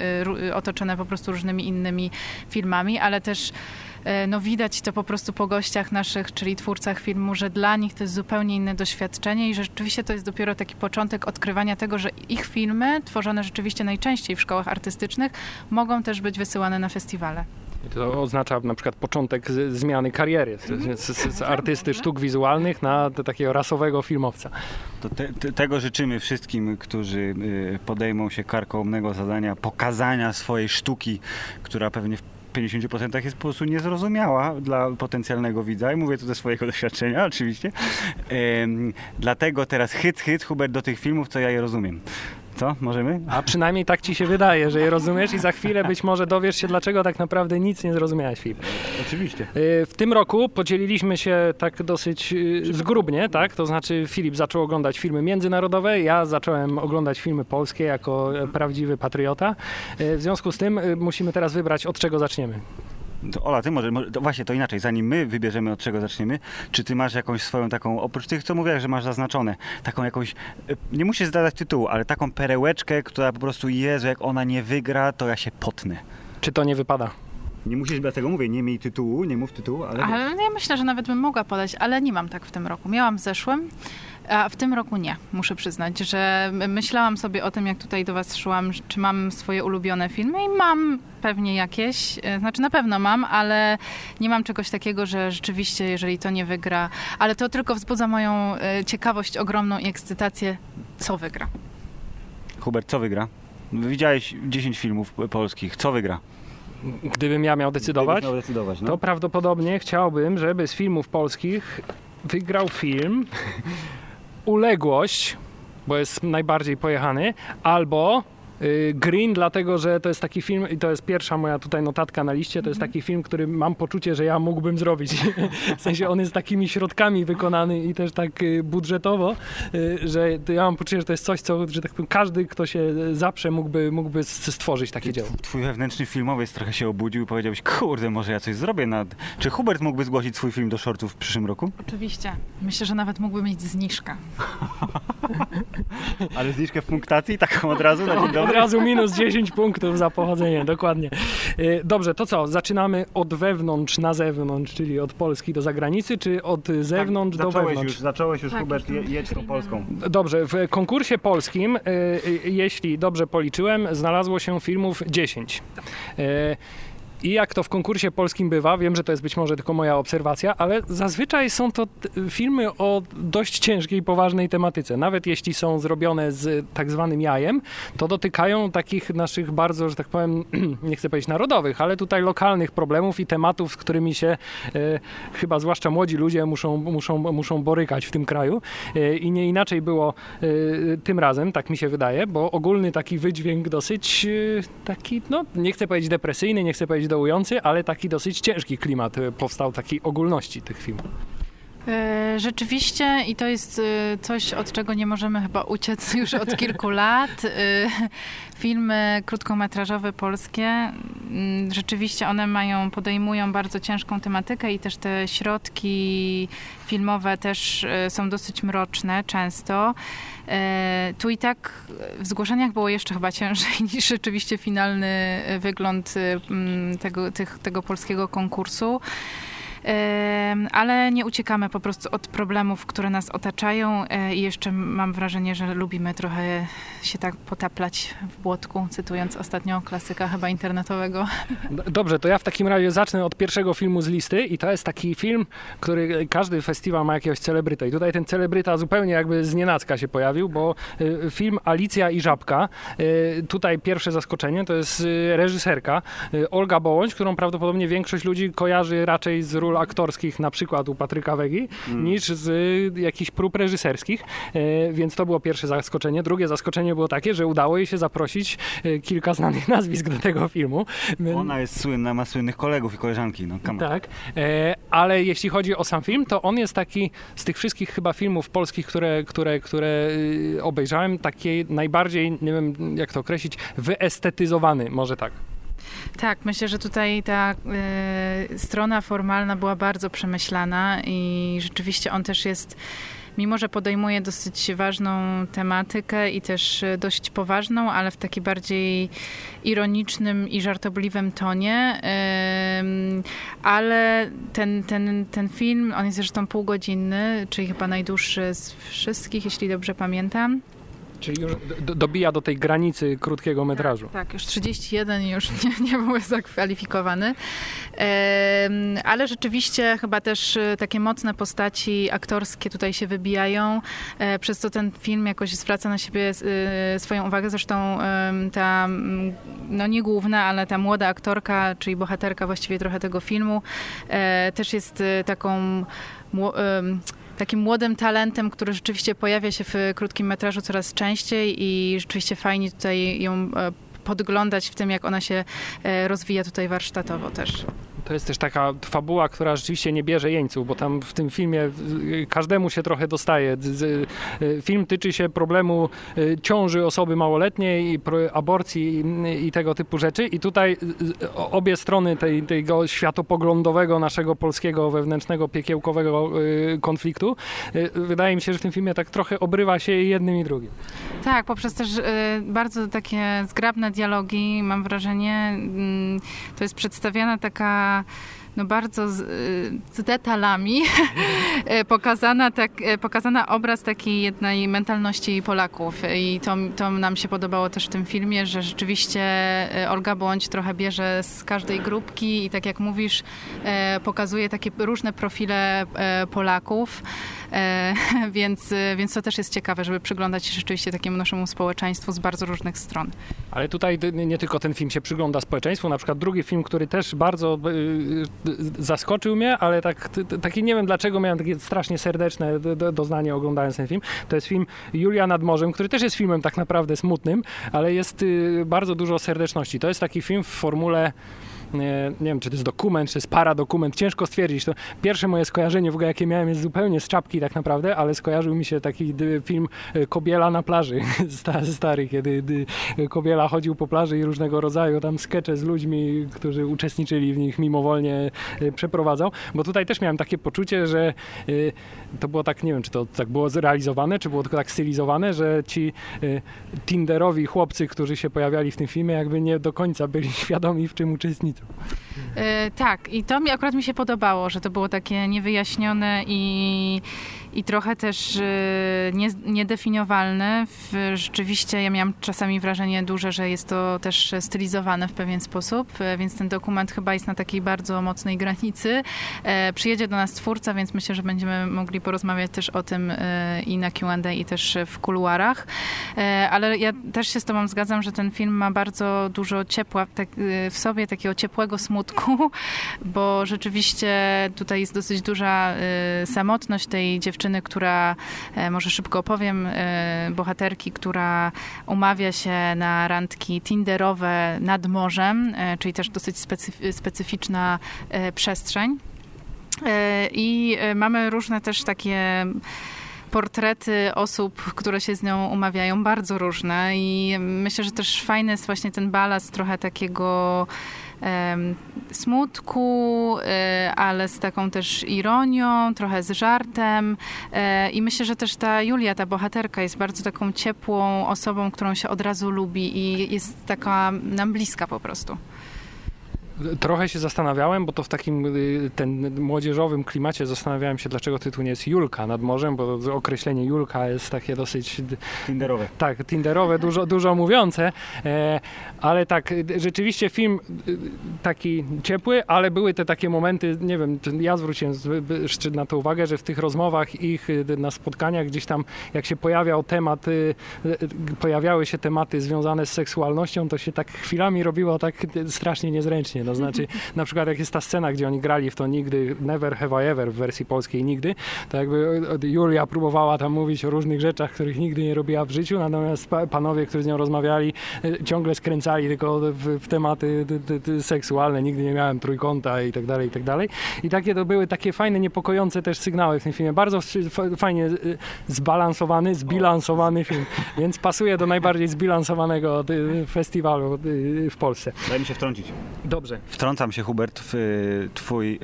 otoczone po prostu różnymi innymi filmami, ale też E, no widać to po prostu po gościach naszych, czyli twórcach filmu, że dla nich to jest zupełnie inne doświadczenie i że rzeczywiście to jest dopiero taki początek odkrywania tego, że ich filmy, tworzone rzeczywiście najczęściej w szkołach artystycznych, mogą też być wysyłane na festiwale. To oznacza na przykład początek zmiany kariery z, z, z artysty sztuk wizualnych na takiego rasowego filmowca. To te, te, tego życzymy wszystkim, którzy y, podejmą się karkołomnego zadania pokazania swojej sztuki, która pewnie w 50% jest po prostu niezrozumiała dla potencjalnego widza i mówię tu ze swojego doświadczenia oczywiście. Dlatego teraz hyc, hyc, Hubert, do tych filmów, co ja je rozumiem. Co? Możemy? A przynajmniej tak ci się wydaje, że je rozumiesz i za chwilę być może dowiesz się, dlaczego tak naprawdę nic nie zrozumiałeś, Filip. Oczywiście. Y, w tym roku podzieliliśmy się tak dosyć y, zgrubnie, tak? To znaczy Filip zaczął oglądać filmy międzynarodowe, ja zacząłem oglądać filmy polskie jako prawdziwy patriota. Y, w związku z tym musimy teraz wybrać, od czego zaczniemy. To Ola, ty może, to właśnie to inaczej, zanim my wybierzemy od czego zaczniemy, czy ty masz jakąś swoją taką, oprócz tych, co mówiłaś, że masz zaznaczone, taką jakąś, e, nie musisz zdać tytułu, ale taką perełeczkę, która po prostu, Jezu, jak ona nie wygra, to ja się potnę. Czy to nie wypada? Nie musisz, dlatego mówię, nie miej tytułu, nie mów tytułu, ale... Ale ja myślę, że nawet bym mogła podać, ale nie mam tak w tym roku. Miałam w zeszłym, a w tym roku nie, muszę przyznać, że myślałam sobie o tym, jak tutaj do Was szłam, czy mam swoje ulubione filmy i mam pewnie jakieś, e, znaczy na pewno mam, ale nie mam czegoś takiego, że rzeczywiście, jeżeli to nie wygra, ale to tylko wzbudza moją e, ciekawość ogromną i ekscytację, co wygra. Hubert, co wygra? Widziałeś 10 filmów polskich, co wygra? Gdybym ja miał decydować, miał decydować no? to prawdopodobnie chciałbym, żeby z filmów polskich wygrał film uległość, bo jest najbardziej pojechany, albo Green, dlatego że to jest taki film, i to jest pierwsza moja tutaj notatka na liście, to jest taki film, który mam poczucie, że ja mógłbym zrobić. W sensie on jest takimi środkami wykonany i też tak y, budżetowo, y, że ja mam poczucie, że to jest coś, co że tak powiem, każdy, kto się zaprze, mógłby, mógłby stworzyć takie dzieło. Twój wewnętrzny filmowiec trochę się obudził i powiedziałeś, kurde, może ja coś zrobię. Nad... Czy Hubert mógłby zgłosić swój film do shortów w przyszłym roku? Oczywiście. Myślę, że nawet mógłby mieć zniżkę. Ale zniżkę w punktacji taką od razu na dzień dobry? Od razu minus 10 punktów za pochodzenie, dokładnie. Y, dobrze, to co? Zaczynamy od wewnątrz na zewnątrz, czyli od Polski do zagranicy, czy od zewnątrz tak, do zacząłeś wewnątrz? Już, zacząłeś już, Tak, Hubert, je, jedź tą Polską. Dobrze, w konkursie polskim, y, y, jeśli dobrze policzyłem, znalazło się filmów 10. I jak to w konkursie polskim bywa, wiem, że to jest być może tylko moja obserwacja, ale zazwyczaj są to filmy o dość ciężkiej, poważnej tematyce. Nawet jeśli są zrobione z tak zwanym jajem, to dotykają takich naszych bardzo, że tak powiem, nie chcę powiedzieć narodowych, ale tutaj lokalnych problemów i tematów, z którymi się e, chyba zwłaszcza młodzi ludzie muszą, muszą, muszą borykać w tym kraju. E, I nie inaczej było e, tym razem, tak mi się wydaje, bo ogólny taki wydźwięk dosyć e, taki, no nie chcę powiedzieć depresyjny, nie chcę powiedzieć dołujący, ale taki dosyć ciężki klimat e, powstał takiej ogólności tych filmów. E, Rzeczywiście i to jest e, coś, od czego nie możemy chyba uciec już od kilku lat. Filmy krótkometrażowe polskie, mm, rzeczywiście one mają, podejmują bardzo ciężką tematykę i też te środki filmowe też są dosyć mroczne często. E, Tu i tak w zgłoszeniach było jeszcze chyba ciężej niż rzeczywiście finalny wygląd e, mm, tego, tych, tego polskiego konkursu. Ale nie uciekamy po prostu od problemów, które nas otaczają e, i jeszcze mam wrażenie, że lubimy trochę się tak potaplać w błotku, cytując ostatnio klasyka chyba internetowego. D- Dobrze, to ja w takim razie zacznę od pierwszego filmu z listy i to jest taki film, który każdy festiwal ma jakiegoś celebryta i tutaj ten celebryta zupełnie jakby z nienacka się pojawił, bo y, film Alicja i Żabka, y, tutaj pierwsze zaskoczenie, to jest reżyserka Olga Bołądź, którą prawdopodobnie większość ludzi kojarzy raczej z ról aktorskich, na przykład u Patryka Wegi, niż z y, jakichś prób reżyserskich, y, więc to było pierwsze zaskoczenie. Drugie zaskoczenie było takie, że udało jej się zaprosić y, kilka znanych nazwisk do tego filmu. Ona jest słynna, ma słynnych kolegów i koleżanki. No. Tak, e, ale jeśli chodzi o sam film, to on jest taki z tych wszystkich chyba filmów polskich, które, które, które y, obejrzałem, taki najbardziej, nie wiem jak to określić, wyestetyzowany, może tak. Tak, myślę, że tutaj ta e, strona formalna była bardzo przemyślana i rzeczywiście on też jest, mimo że podejmuje dosyć ważną tematykę i też dość poważną, ale w taki bardziej ironicznym i żartobliwym tonie. Ale ten, ten, ten film, on jest zresztą półgodzinny, czyli chyba najdłuższy z wszystkich, jeśli dobrze pamiętam. Czyli już do, dobija do tej granicy krótkiego metrażu. Tak, już 31 i już nie, nie był zakwalifikowany. Ale rzeczywiście chyba też e, takie mocne postaci aktorskie tutaj się wybijają, e, przez co ten film jakoś zwraca na siebie e, swoją uwagę. Zresztą ta, no nie główna, ale ta młoda aktorka, czyli bohaterka właściwie trochę tego filmu, e, też jest e, taką takim młodym talentem, który rzeczywiście pojawia się w krótkim metrażu coraz częściej i rzeczywiście fajnie tutaj ją e, podglądać w tym, jak ona się e, rozwija tutaj warsztatowo też. To jest też taka fabuła, która rzeczywiście nie bierze jeńców, bo tam w tym filmie y, każdemu się trochę dostaje. Y, Film tyczy się problemu y, ciąży osoby małoletniej aborcji i, tego typu rzeczy. I tutaj obie strony tej, tego światopoglądowego, naszego polskiego, wewnętrznego, piekiełkowego konfliktu, wydaje mi się, że w tym filmie tak trochę obrywa się jednym i drugim. Tak, poprzez też bardzo takie zgrabne dialogi, mam wrażenie, mm, to jest przedstawiana taka на no bardzo z, y, z detalami e, pokazana, tak, e, pokazana obraz takiej jednej mentalności Polaków i to, to nam się podobało też w tym filmie, że rzeczywiście e, Olga Błądź trochę bierze z każdej grupki i tak jak mówisz, pokazuje takie różne profile Polaków. Więc, więc to też jest ciekawe, żeby przyglądać się rzeczywiście takiemu naszemu społeczeństwu z bardzo różnych stron. Ale tutaj nie tylko ten film się przygląda społeczeństwu, na przykład drugi film, który też bardzo zaskoczył mnie, ale tak, taki nie wiem dlaczego miałem takie strasznie serdeczne doznanie oglądając ten film. To jest film Julia nad morzem, który też jest filmem tak naprawdę smutnym, ale jest y, bardzo dużo serdeczności. To jest taki film w formule nie, wiem, czy to jest dokument, czy jest paradokument, ciężko stwierdzić. To pierwsze moje skojarzenie w ogóle, jakie miałem, jest zupełnie z czapki tak naprawdę, ale skojarzył mi się taki film y, Kobiela na plaży, sta- stary, kiedy y, Kobiela chodził po plaży i różnego rodzaju tam skecze z ludźmi, którzy uczestniczyli w nich mimowolnie y, przeprowadzał, bo tutaj też miałem takie poczucie, że to było tak, nie wiem, czy to tak było zrealizowane, czy było tylko tak stylizowane, że ci Tinderowi chłopcy, którzy się pojawiali w tym filmie, jakby nie do końca byli świadomi, w czym E, tak, i to mi akurat mi się podobało, że to było takie niewyjaśnione i, i trochę też e, nie, niedefiniowalne. W, rzeczywiście ja miałam czasami wrażenie duże, że jest to też stylizowane w pewien sposób, e, więc ten dokument chyba jest na takiej bardzo mocnej granicy. E, Przyjedzie do nas twórca, więc myślę, że będziemy mogli porozmawiać też o tym e, i na Q&A i też w kuluarach. Ale ja też się z tobą zgadzam, że ten film ma bardzo dużo ciepła tak, w sobie, takiego ciepłego smutku, bo rzeczywiście tutaj jest dosyć duża samotność tej dziewczyny, która, e, może szybko opowiem, e, bohaterki, która umawia się na randki tinderowe nad morzem, e, czyli też dosyć specyf- specyficzna przestrzeń. I mamy różne też takie portrety osób, które się z nią umawiają, bardzo różne i myślę, że też fajny jest właśnie ten balans trochę takiego smutku, e, ale z taką też ironią, trochę z żartem E, i myślę, że też ta Julia, ta bohaterka jest bardzo taką ciepłą osobą, którą się od razu lubi i jest taka nam bliska po prostu. Trochę się zastanawiałem, bo to w takim y, ten młodzieżowym klimacie zastanawiałem się, dlaczego tytuł nie jest Julka nad morzem, bo określenie Julka jest takie dosyć Tinderowe. tak, tinderowe, dużo, dużo mówiące, e, ale tak, rzeczywiście film y, taki ciepły, ale były te takie momenty, nie wiem, ja zwróciłem na to uwagę, że w tych rozmowach ich y, na spotkaniach gdzieś tam, jak się pojawiał temat, pojawiały się tematy związane z seksualnością, to się tak chwilami robiło tak strasznie niezręcznie, to znaczy na przykład jak jest ta scena, gdzie oni grali w to nigdy, never have I ever w wersji polskiej nigdy, to jakby Julia próbowała tam mówić o różnych rzeczach, których nigdy nie robiła w życiu, natomiast pa- panowie, którzy z nią rozmawiali, y, ciągle skręcali tylko w, w tematy ty, ty, ty, seksualne, nigdy nie miałem trójkąta i tak dalej, i tak dalej. I takie to były takie fajne, niepokojące też sygnały w tym filmie. Bardzo fajnie y, zbalansowany, zbilansowany film, więc pasuje do najbardziej zbilansowanego y, festiwalu w Polsce. Daj mi się wtrącić. Dobrze. Wtrącam się, Hubert, w y, twój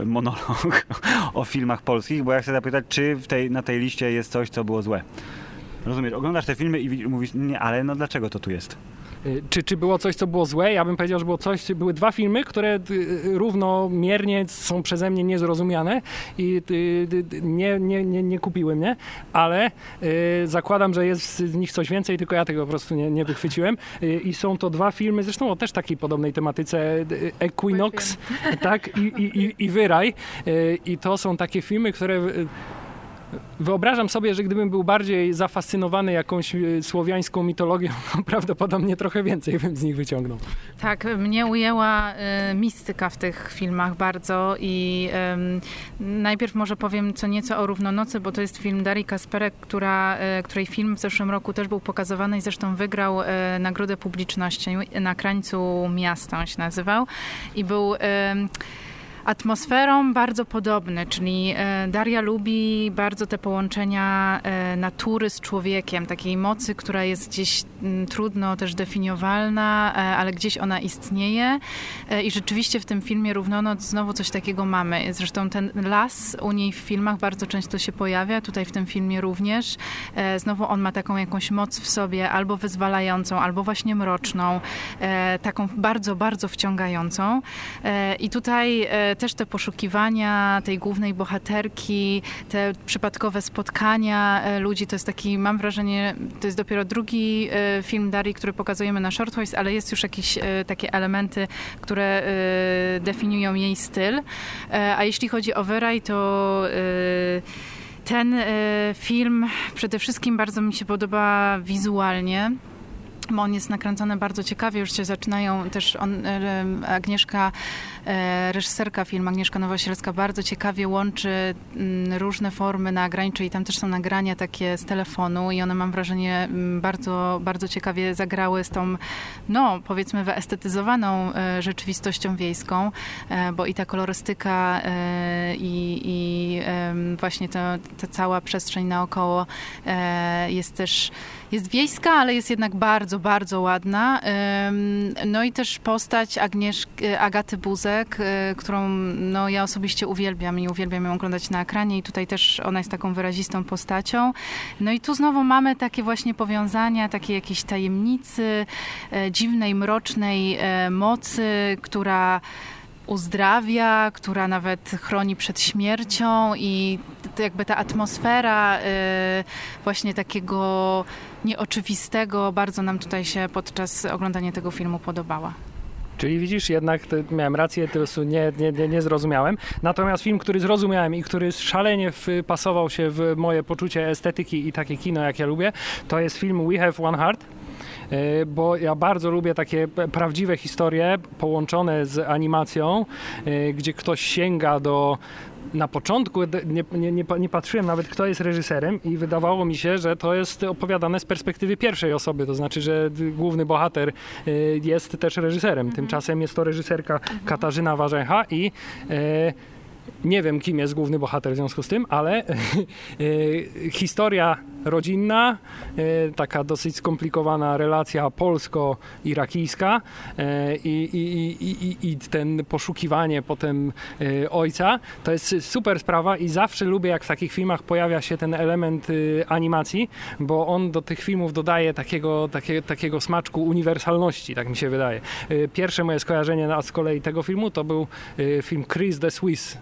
y, monolog o filmach polskich, bo ja chcę zapytać, czy tej, na tej liście jest coś, co było złe? Rozumiesz, oglądasz te filmy i wi- mówisz, nie, ale no dlaczego to tu jest? Y, Czy, czy było coś, co było złe? Ja bym powiedział, że było coś, były dwa filmy, które y, równomiernie są przeze mnie niezrozumiane i y, y, nie, nie, nie, nie kupiły mnie, ale y, zakładam, że jest w nich coś więcej, tylko ja tego po prostu nie, nie wychwyciłem. Y, I są to dwa filmy, zresztą o też takiej podobnej tematyce, y, Equinox tak, i, i, i, i Wyraj. Y, I to są takie filmy, które... y, Wyobrażam sobie, że gdybym był bardziej zafascynowany jakąś y, słowiańską mitologią, to prawdopodobnie trochę więcej bym z nich wyciągnął. Tak, mnie ujęła y, mistyka w tych filmach bardzo i ym, najpierw może powiem co nieco o Równonocy, bo to jest film Darii Kasperek, która, y, której film w zeszłym roku też był pokazywany i zresztą wygrał y, Nagrodę Publiczności na krańcu miasta, on się nazywał i był... atmosferą bardzo podobny, czyli e, Daria lubi bardzo te połączenia e, natury z człowiekiem, takiej mocy, która jest gdzieś trudno też definiowalna, e, ale gdzieś ona istnieje i rzeczywiście w tym filmie Równonoc znowu coś takiego mamy. Zresztą ten las u niej w filmach bardzo często się pojawia, tutaj w tym filmie również. Znowu on ma taką jakąś moc w sobie, albo wyzwalającą, albo właśnie mroczną, taką bardzo, bardzo wciągającą. I tutaj też te poszukiwania tej głównej bohaterki, te przypadkowe spotkania e, ludzi, to jest taki, mam wrażenie, to jest dopiero drugi e, film Darii, który pokazujemy na Shortwave, ale jest już jakieś e, takie elementy, które definiują jej styl. A jeśli chodzi o Wyraj, to ten film przede wszystkim bardzo mi się podoba wizualnie on jest nakręcony bardzo ciekawie, już się zaczynają też on, e, Agnieszka, e, reżyserka filmu, Agnieszka Nowosielska bardzo ciekawie łączy mm, różne formy nagrań, czyli tam też są nagrania takie z telefonu i one mam wrażenie mm, bardzo, bardzo ciekawie zagrały z tą, no powiedzmy wyestetyzowaną e, rzeczywistością wiejską, bo i ta kolorystyka i, i właśnie ta, ta cała przestrzeń naokoło jest też jest wiejska, ale jest jednak bardzo, bardzo ładna. No i też postać Agnieszki, Agaty Buzek, y, którą no, ja osobiście uwielbiam i uwielbiam ją oglądać na ekranie i tutaj też ona jest taką wyrazistą postacią. No i tu znowu mamy takie właśnie powiązania, takie jakieś tajemnicy, e, dziwnej, mrocznej e, mocy, która uzdrawia, która nawet chroni przed śmiercią i jakby ta atmosfera właśnie takiego nieoczywistego bardzo nam tutaj się podczas oglądania tego filmu podobała. Czyli widzisz, jednak miałem rację, po prostu nie, nie, nie, nie zrozumiałem. Natomiast film, który zrozumiałem i który szalenie wpasował się w moje poczucie estetyki i takie kino, jak ja lubię, to jest film We Have One Heart. E, Bo ja bardzo lubię takie prawdziwe historie połączone z animacją, e, gdzie ktoś sięga do na początku nie, nie, nie, nie patrzyłem nawet, kto jest reżyserem, i wydawało mi się, że to jest opowiadane z perspektywy pierwszej osoby, to znaczy, że główny bohater y, jest też reżyserem. Tymczasem jest to reżyserka Katarzyna Warzecha i. nie wiem, kim jest główny bohater w związku z tym, ale historia rodzinna, taka dosyć skomplikowana relacja polsko-irakijska i, i, i, i ten poszukiwanie potem ojca, to jest super sprawa i zawsze lubię, jak w takich filmach pojawia się ten element animacji, bo on do tych filmów dodaje takiego, takie, takiego smaczku uniwersalności, tak mi się wydaje. Pierwsze moje skojarzenie z kolei tego filmu to był film Chris the Swiss,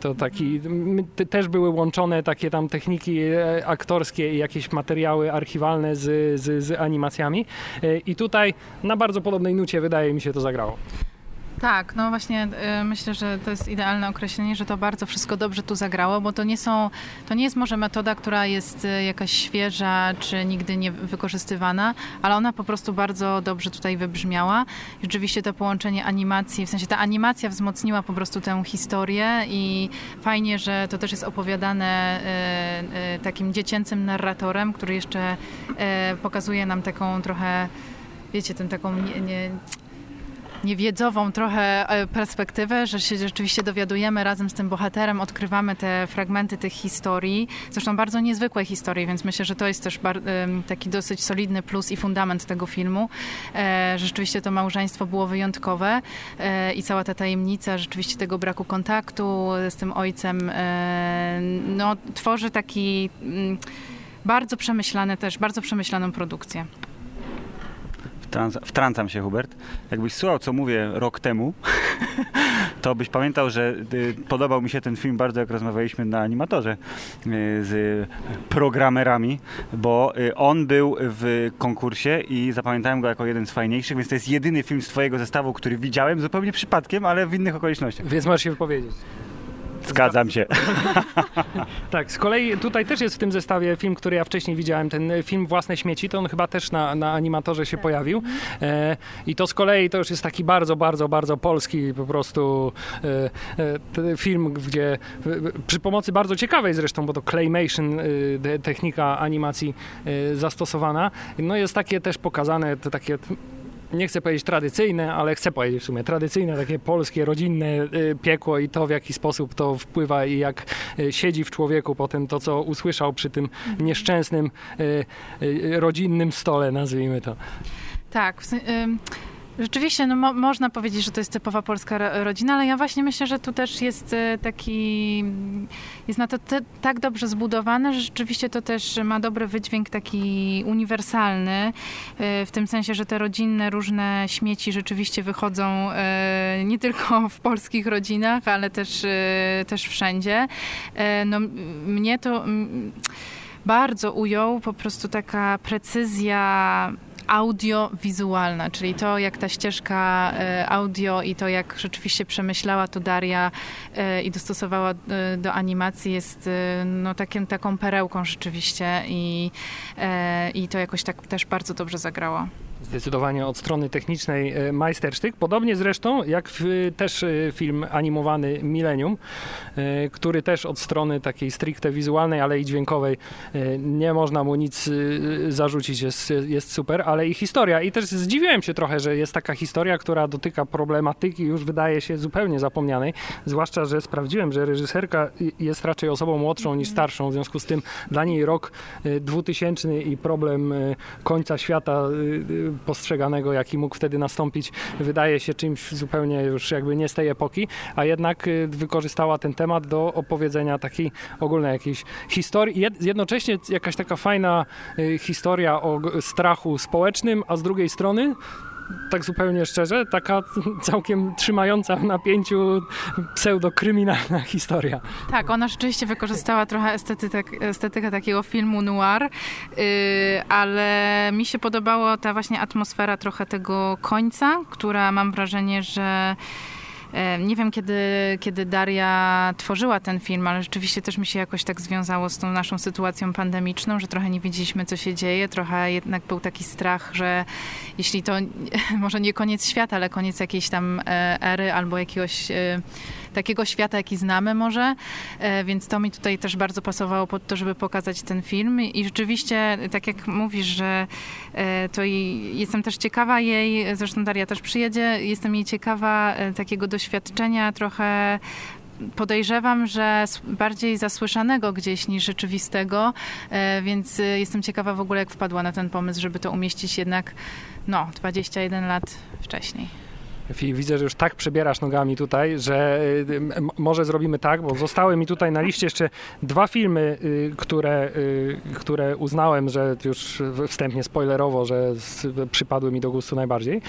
to taki, też były łączone takie tam techniki e, aktorskie i jakieś materiały archiwalne z, z, z animacjami. E, I tutaj na bardzo podobnej nucie wydaje mi się to zagrało. Tak, no właśnie y, myślę, że to jest idealne określenie, że to bardzo wszystko dobrze tu zagrało, bo to nie są, to nie jest może metoda, która jest y, jakaś świeża, czy nigdy nie wykorzystywana, ale ona po prostu bardzo dobrze tutaj wybrzmiała. Rzeczywiście to połączenie animacji, w sensie ta animacja wzmocniła po prostu tę historię i fajnie, że to też jest opowiadane y, takim dziecięcym narratorem, który jeszcze pokazuje nam taką trochę, wiecie, tę taką nie, nie niewiedzową trochę e, perspektywę, że się rzeczywiście dowiadujemy razem z tym bohaterem, odkrywamy te fragmenty tych historii, zresztą bardzo niezwykłe historii, więc myślę, że to jest też taki dosyć solidny plus i fundament tego filmu. E, rzeczywiście to małżeństwo było wyjątkowe e, i cała ta tajemnica rzeczywiście tego braku kontaktu z tym ojcem no, tworzy taki mm, bardzo przemyślany też, bardzo przemyślaną produkcję. Wtrącam się, Hubert. Jakbyś słuchał, co mówię rok temu, to byś pamiętał, że y, podobał mi się ten film bardzo, jak rozmawialiśmy na animatorze y, z programerami, bo y, on był w konkursie i zapamiętałem go jako jeden z fajniejszych, więc to jest jedyny film z twojego zestawu, który widziałem zupełnie przypadkiem, ale w innych okolicznościach. Więc możesz się wypowiedzieć. Zgadzam się. tak, z kolei tutaj też jest w tym zestawie film, który ja wcześniej widziałem, ten film Własne śmieci, to on chyba też na, na animatorze się pojawił. E, I to z kolei to już jest taki bardzo, bardzo, bardzo polski po prostu e, e, film, gdzie przy pomocy bardzo ciekawej zresztą, bo to claymation, e, technika animacji e, zastosowana, no jest takie też pokazane, to takie nie chcę powiedzieć tradycyjne, ale chcę powiedzieć w sumie tradycyjne, takie polskie, rodzinne y, piekło i to, w jaki sposób to wpływa i jak y, siedzi w człowieku potem to, co usłyszał przy tym nieszczęsnym y, rodzinnym stole, nazwijmy to. Tak. Rzeczywiście, no mo można powiedzieć, że to jest typowa polska rodzina, ale ja właśnie myślę, że tu też jest taki, jest na to te, tak dobrze zbudowane, że rzeczywiście to też ma dobry wydźwięk taki uniwersalny, e, w tym sensie, że te rodzinne różne śmieci rzeczywiście wychodzą e, nie tylko w polskich rodzinach, ale też, też wszędzie. No, mnie to bardzo ujął po prostu taka precyzja audiowizualna, czyli to, jak ta ścieżka e, audio i to, jak rzeczywiście przemyślała to Daria e, i dostosowała e, do animacji jest no, takim, taką perełką rzeczywiście i, i to jakoś tak też bardzo dobrze zagrało zdecydowanie od strony technicznej e, majstersztyk. Podobnie zresztą jak w, też e, film animowany Millennium, e, który też od strony takiej stricte wizualnej, ale i dźwiękowej nie można mu nic zarzucić, jest, jest super, ale i historia. I też zdziwiłem się trochę, że jest taka historia, która dotyka problematyki już wydaje się zupełnie zapomnianej, zwłaszcza, że sprawdziłem, że reżyserka jest raczej osobą młodszą niż starszą, w związku z tym dla niej rok 2000 i problem końca świata postrzeganego, jaki mógł wtedy nastąpić, wydaje się czymś zupełnie już jakby nie z tej epoki, a jednak y, wykorzystała ten temat do opowiedzenia takiej ogólnej jakiejś historii. Jednocześnie jakaś taka fajna y, historia o strachu społecznym, a z drugiej strony tak zupełnie szczerze, taka całkiem trzymająca w napięciu pseudokryminalna historia. Tak, ona rzeczywiście wykorzystała trochę estetykę, estetykę takiego filmu noir, yy, ale mi się podobała ta właśnie atmosfera trochę tego końca, która mam wrażenie, że nie wiem, kiedy, kiedy Daria tworzyła ten film, ale rzeczywiście też mi się jakoś tak związało z tą naszą sytuacją pandemiczną, że trochę nie wiedzieliśmy, co się dzieje. Trochę jednak był taki strach, że jeśli to może nie koniec świata, ale koniec jakiejś tam e, ery albo jakiegoś e, takiego świata, jaki znamy może, e, więc to mi tutaj też bardzo pasowało pod to, żeby pokazać ten film. I rzeczywiście, tak jak mówisz, że e, to i jestem też ciekawa jej, zresztą Daria też przyjedzie, jestem jej ciekawa e, takiego doświadczenia trochę podejrzewam, że bardziej zasłyszanego gdzieś niż rzeczywistego, więc jestem ciekawa w ogóle, jak wpadła na ten pomysł, żeby to umieścić jednak no, 21 lat wcześniej. Widzę, że już tak przebierasz nogami tutaj, że y, może zrobimy tak, bo zostały mi tutaj na liście jeszcze dwa filmy, y, które, y, które uznałem, że już wstępnie spoilerowo, że przypadły mi do gustu najbardziej.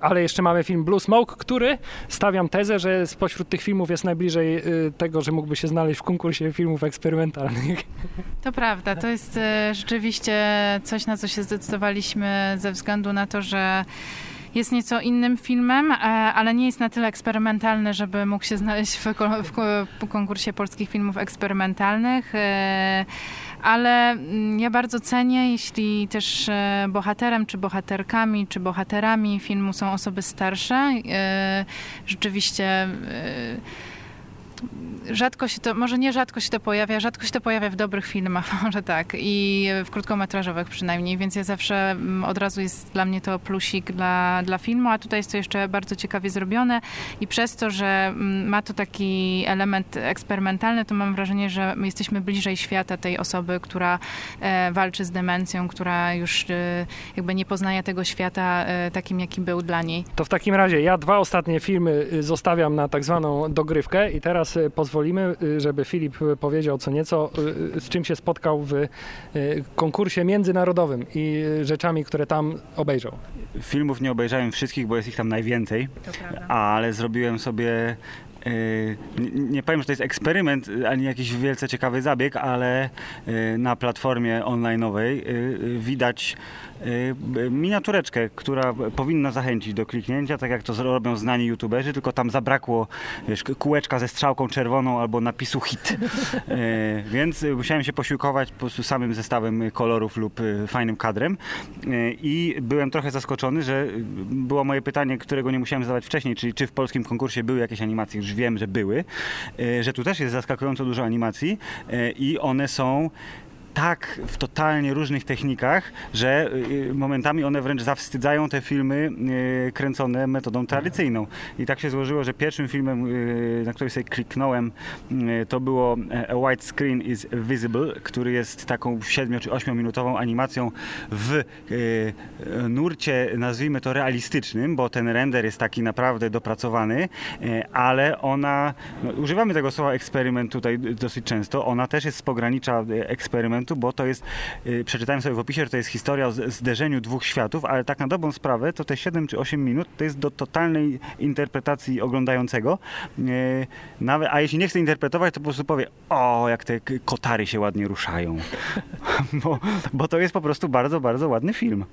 Ale jeszcze mamy film Blue Smoke, który stawiam tezę, że spośród tych filmów jest najbliżej tego, że mógłby się znaleźć w konkursie filmów eksperymentalnych. To prawda, to jest rzeczywiście coś, na co się zdecydowaliśmy ze względu na to, że jest nieco innym filmem, e, ale nie jest na tyle eksperymentalny, żeby mógł się znaleźć w, w ko- w konkursie polskich filmów eksperymentalnych. e, Ale mm, ja bardzo cenię, jeśli też e, bohaterem, czy bohaterkami, czy bohaterami filmu są osoby starsze. Rzeczywiście rzadko się to, może nie rzadko się to pojawia, rzadko się to pojawia w dobrych filmach, może tak, i w krótkometrażowych przynajmniej, więc ja zawsze mm, od razu jest dla mnie to plusik dla, dla filmu, a tutaj jest to jeszcze bardzo ciekawie zrobione i przez to, że mm, ma to taki element eksperymentalny, to mam wrażenie, że my jesteśmy bliżej świata tej osoby, która e, walczy z demencją, która już e, jakby nie poznaje tego świata e, takim, jaki był dla niej. To w takim razie ja dwa ostatnie filmy y, zostawiam na tak zwaną dogrywkę i teraz y, pozwolimy, y, żeby Filip y, powiedział co nieco, z czym się spotkał w konkursie międzynarodowym i rzeczami, które tam obejrzał. Filmów nie obejrzałem wszystkich, bo jest ich tam najwięcej, ale zrobiłem sobie. Nie, powiem, że to jest eksperyment, ani jakiś wielce ciekawy zabieg, ale na platformie online'owej widać miniatureczkę, która powinna zachęcić do kliknięcia, tak jak to robią znani youtuberzy, tylko tam zabrakło wiesz, kółeczka ze strzałką czerwoną albo napisu hit. Y, Więc y, musiałem się posiłkować po prostu samym zestawem kolorów lub y, fajnym kadrem. Y, i byłem trochę zaskoczony, że y, było moje pytanie, którego nie musiałem zadawać wcześniej, czyli czy w polskim konkursie były jakieś animacje, już wiem, że były, y, że tu też jest zaskakująco dużo animacji y, i one są tak w totalnie różnych technikach, że y, momentami one wręcz zawstydzają te filmy y, kręcone metodą tradycyjną. I tak się złożyło, że pierwszym filmem, y, na który sobie kliknąłem, y, to było e, A White Screen is Visible, który jest taką 7 czy 8 minutową animacją w y, nurcie, nazwijmy to realistycznym, bo ten render jest taki naprawdę dopracowany, y, ale ona, no, używamy tego słowa eksperyment tutaj dosyć często, ona też jest z pogranicza y, bo to jest, y, przeczytałem sobie w opisie, że to jest historia o zderzeniu dwóch światów, ale tak na dobrą sprawę, to te 7 czy 8 minut to jest do totalnej interpretacji oglądającego. Y, Nawet, a jeśli nie chce interpretować, to po prostu powie, o, jak te kotary się ładnie ruszają. bo, bo to jest po prostu bardzo, bardzo ładny film.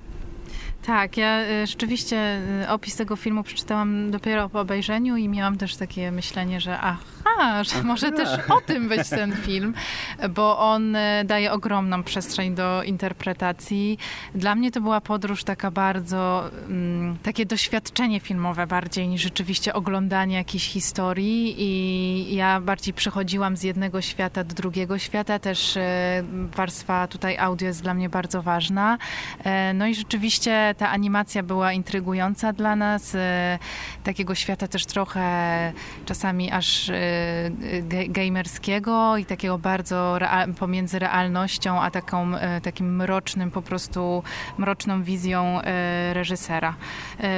Tak, ja y, rzeczywiście y, opis tego filmu przeczytałam dopiero po obejrzeniu i miałam też takie myślenie, że aha, że może też o tym być ten film, bo on y, daje ogromną przestrzeń do interpretacji. Dla mnie to była podróż taka bardzo, mm, takie doświadczenie filmowe bardziej niż rzeczywiście oglądanie jakiejś historii i ja bardziej przechodziłam z jednego świata do drugiego świata. Też warstwa tutaj audio jest dla mnie bardzo ważna. E, No i rzeczywiście ta animacja była intrygująca dla nas. e, Takiego świata też trochę czasami aż e, gamerskiego i takiego bardzo rea- pomiędzy realnością a taką, e, takim mrocznym, po prostu mroczną wizją reżysera.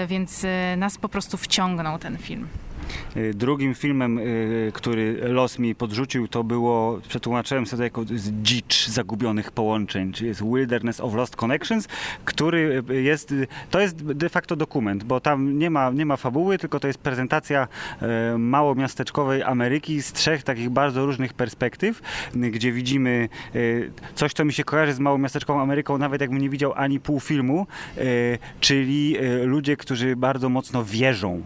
Więc nas po prostu wciągnął ten film. Y, Drugim filmem, y, który los mi podrzucił, to było, przetłumaczyłem sobie to jako dzicz zagubionych połączeń, czyli jest Wilderness of Lost Connections, który jest, y, to jest de facto dokument, bo tam nie ma, nie ma fabuły, tylko to jest prezentacja y, małomiasteczkowej Ameryki z trzech takich bardzo różnych perspektyw, gdzie widzimy coś, co mi się kojarzy z małomiasteczkową Ameryką, nawet jakbym nie widział ani pół filmu, czyli ludzie, którzy bardzo mocno wierzą.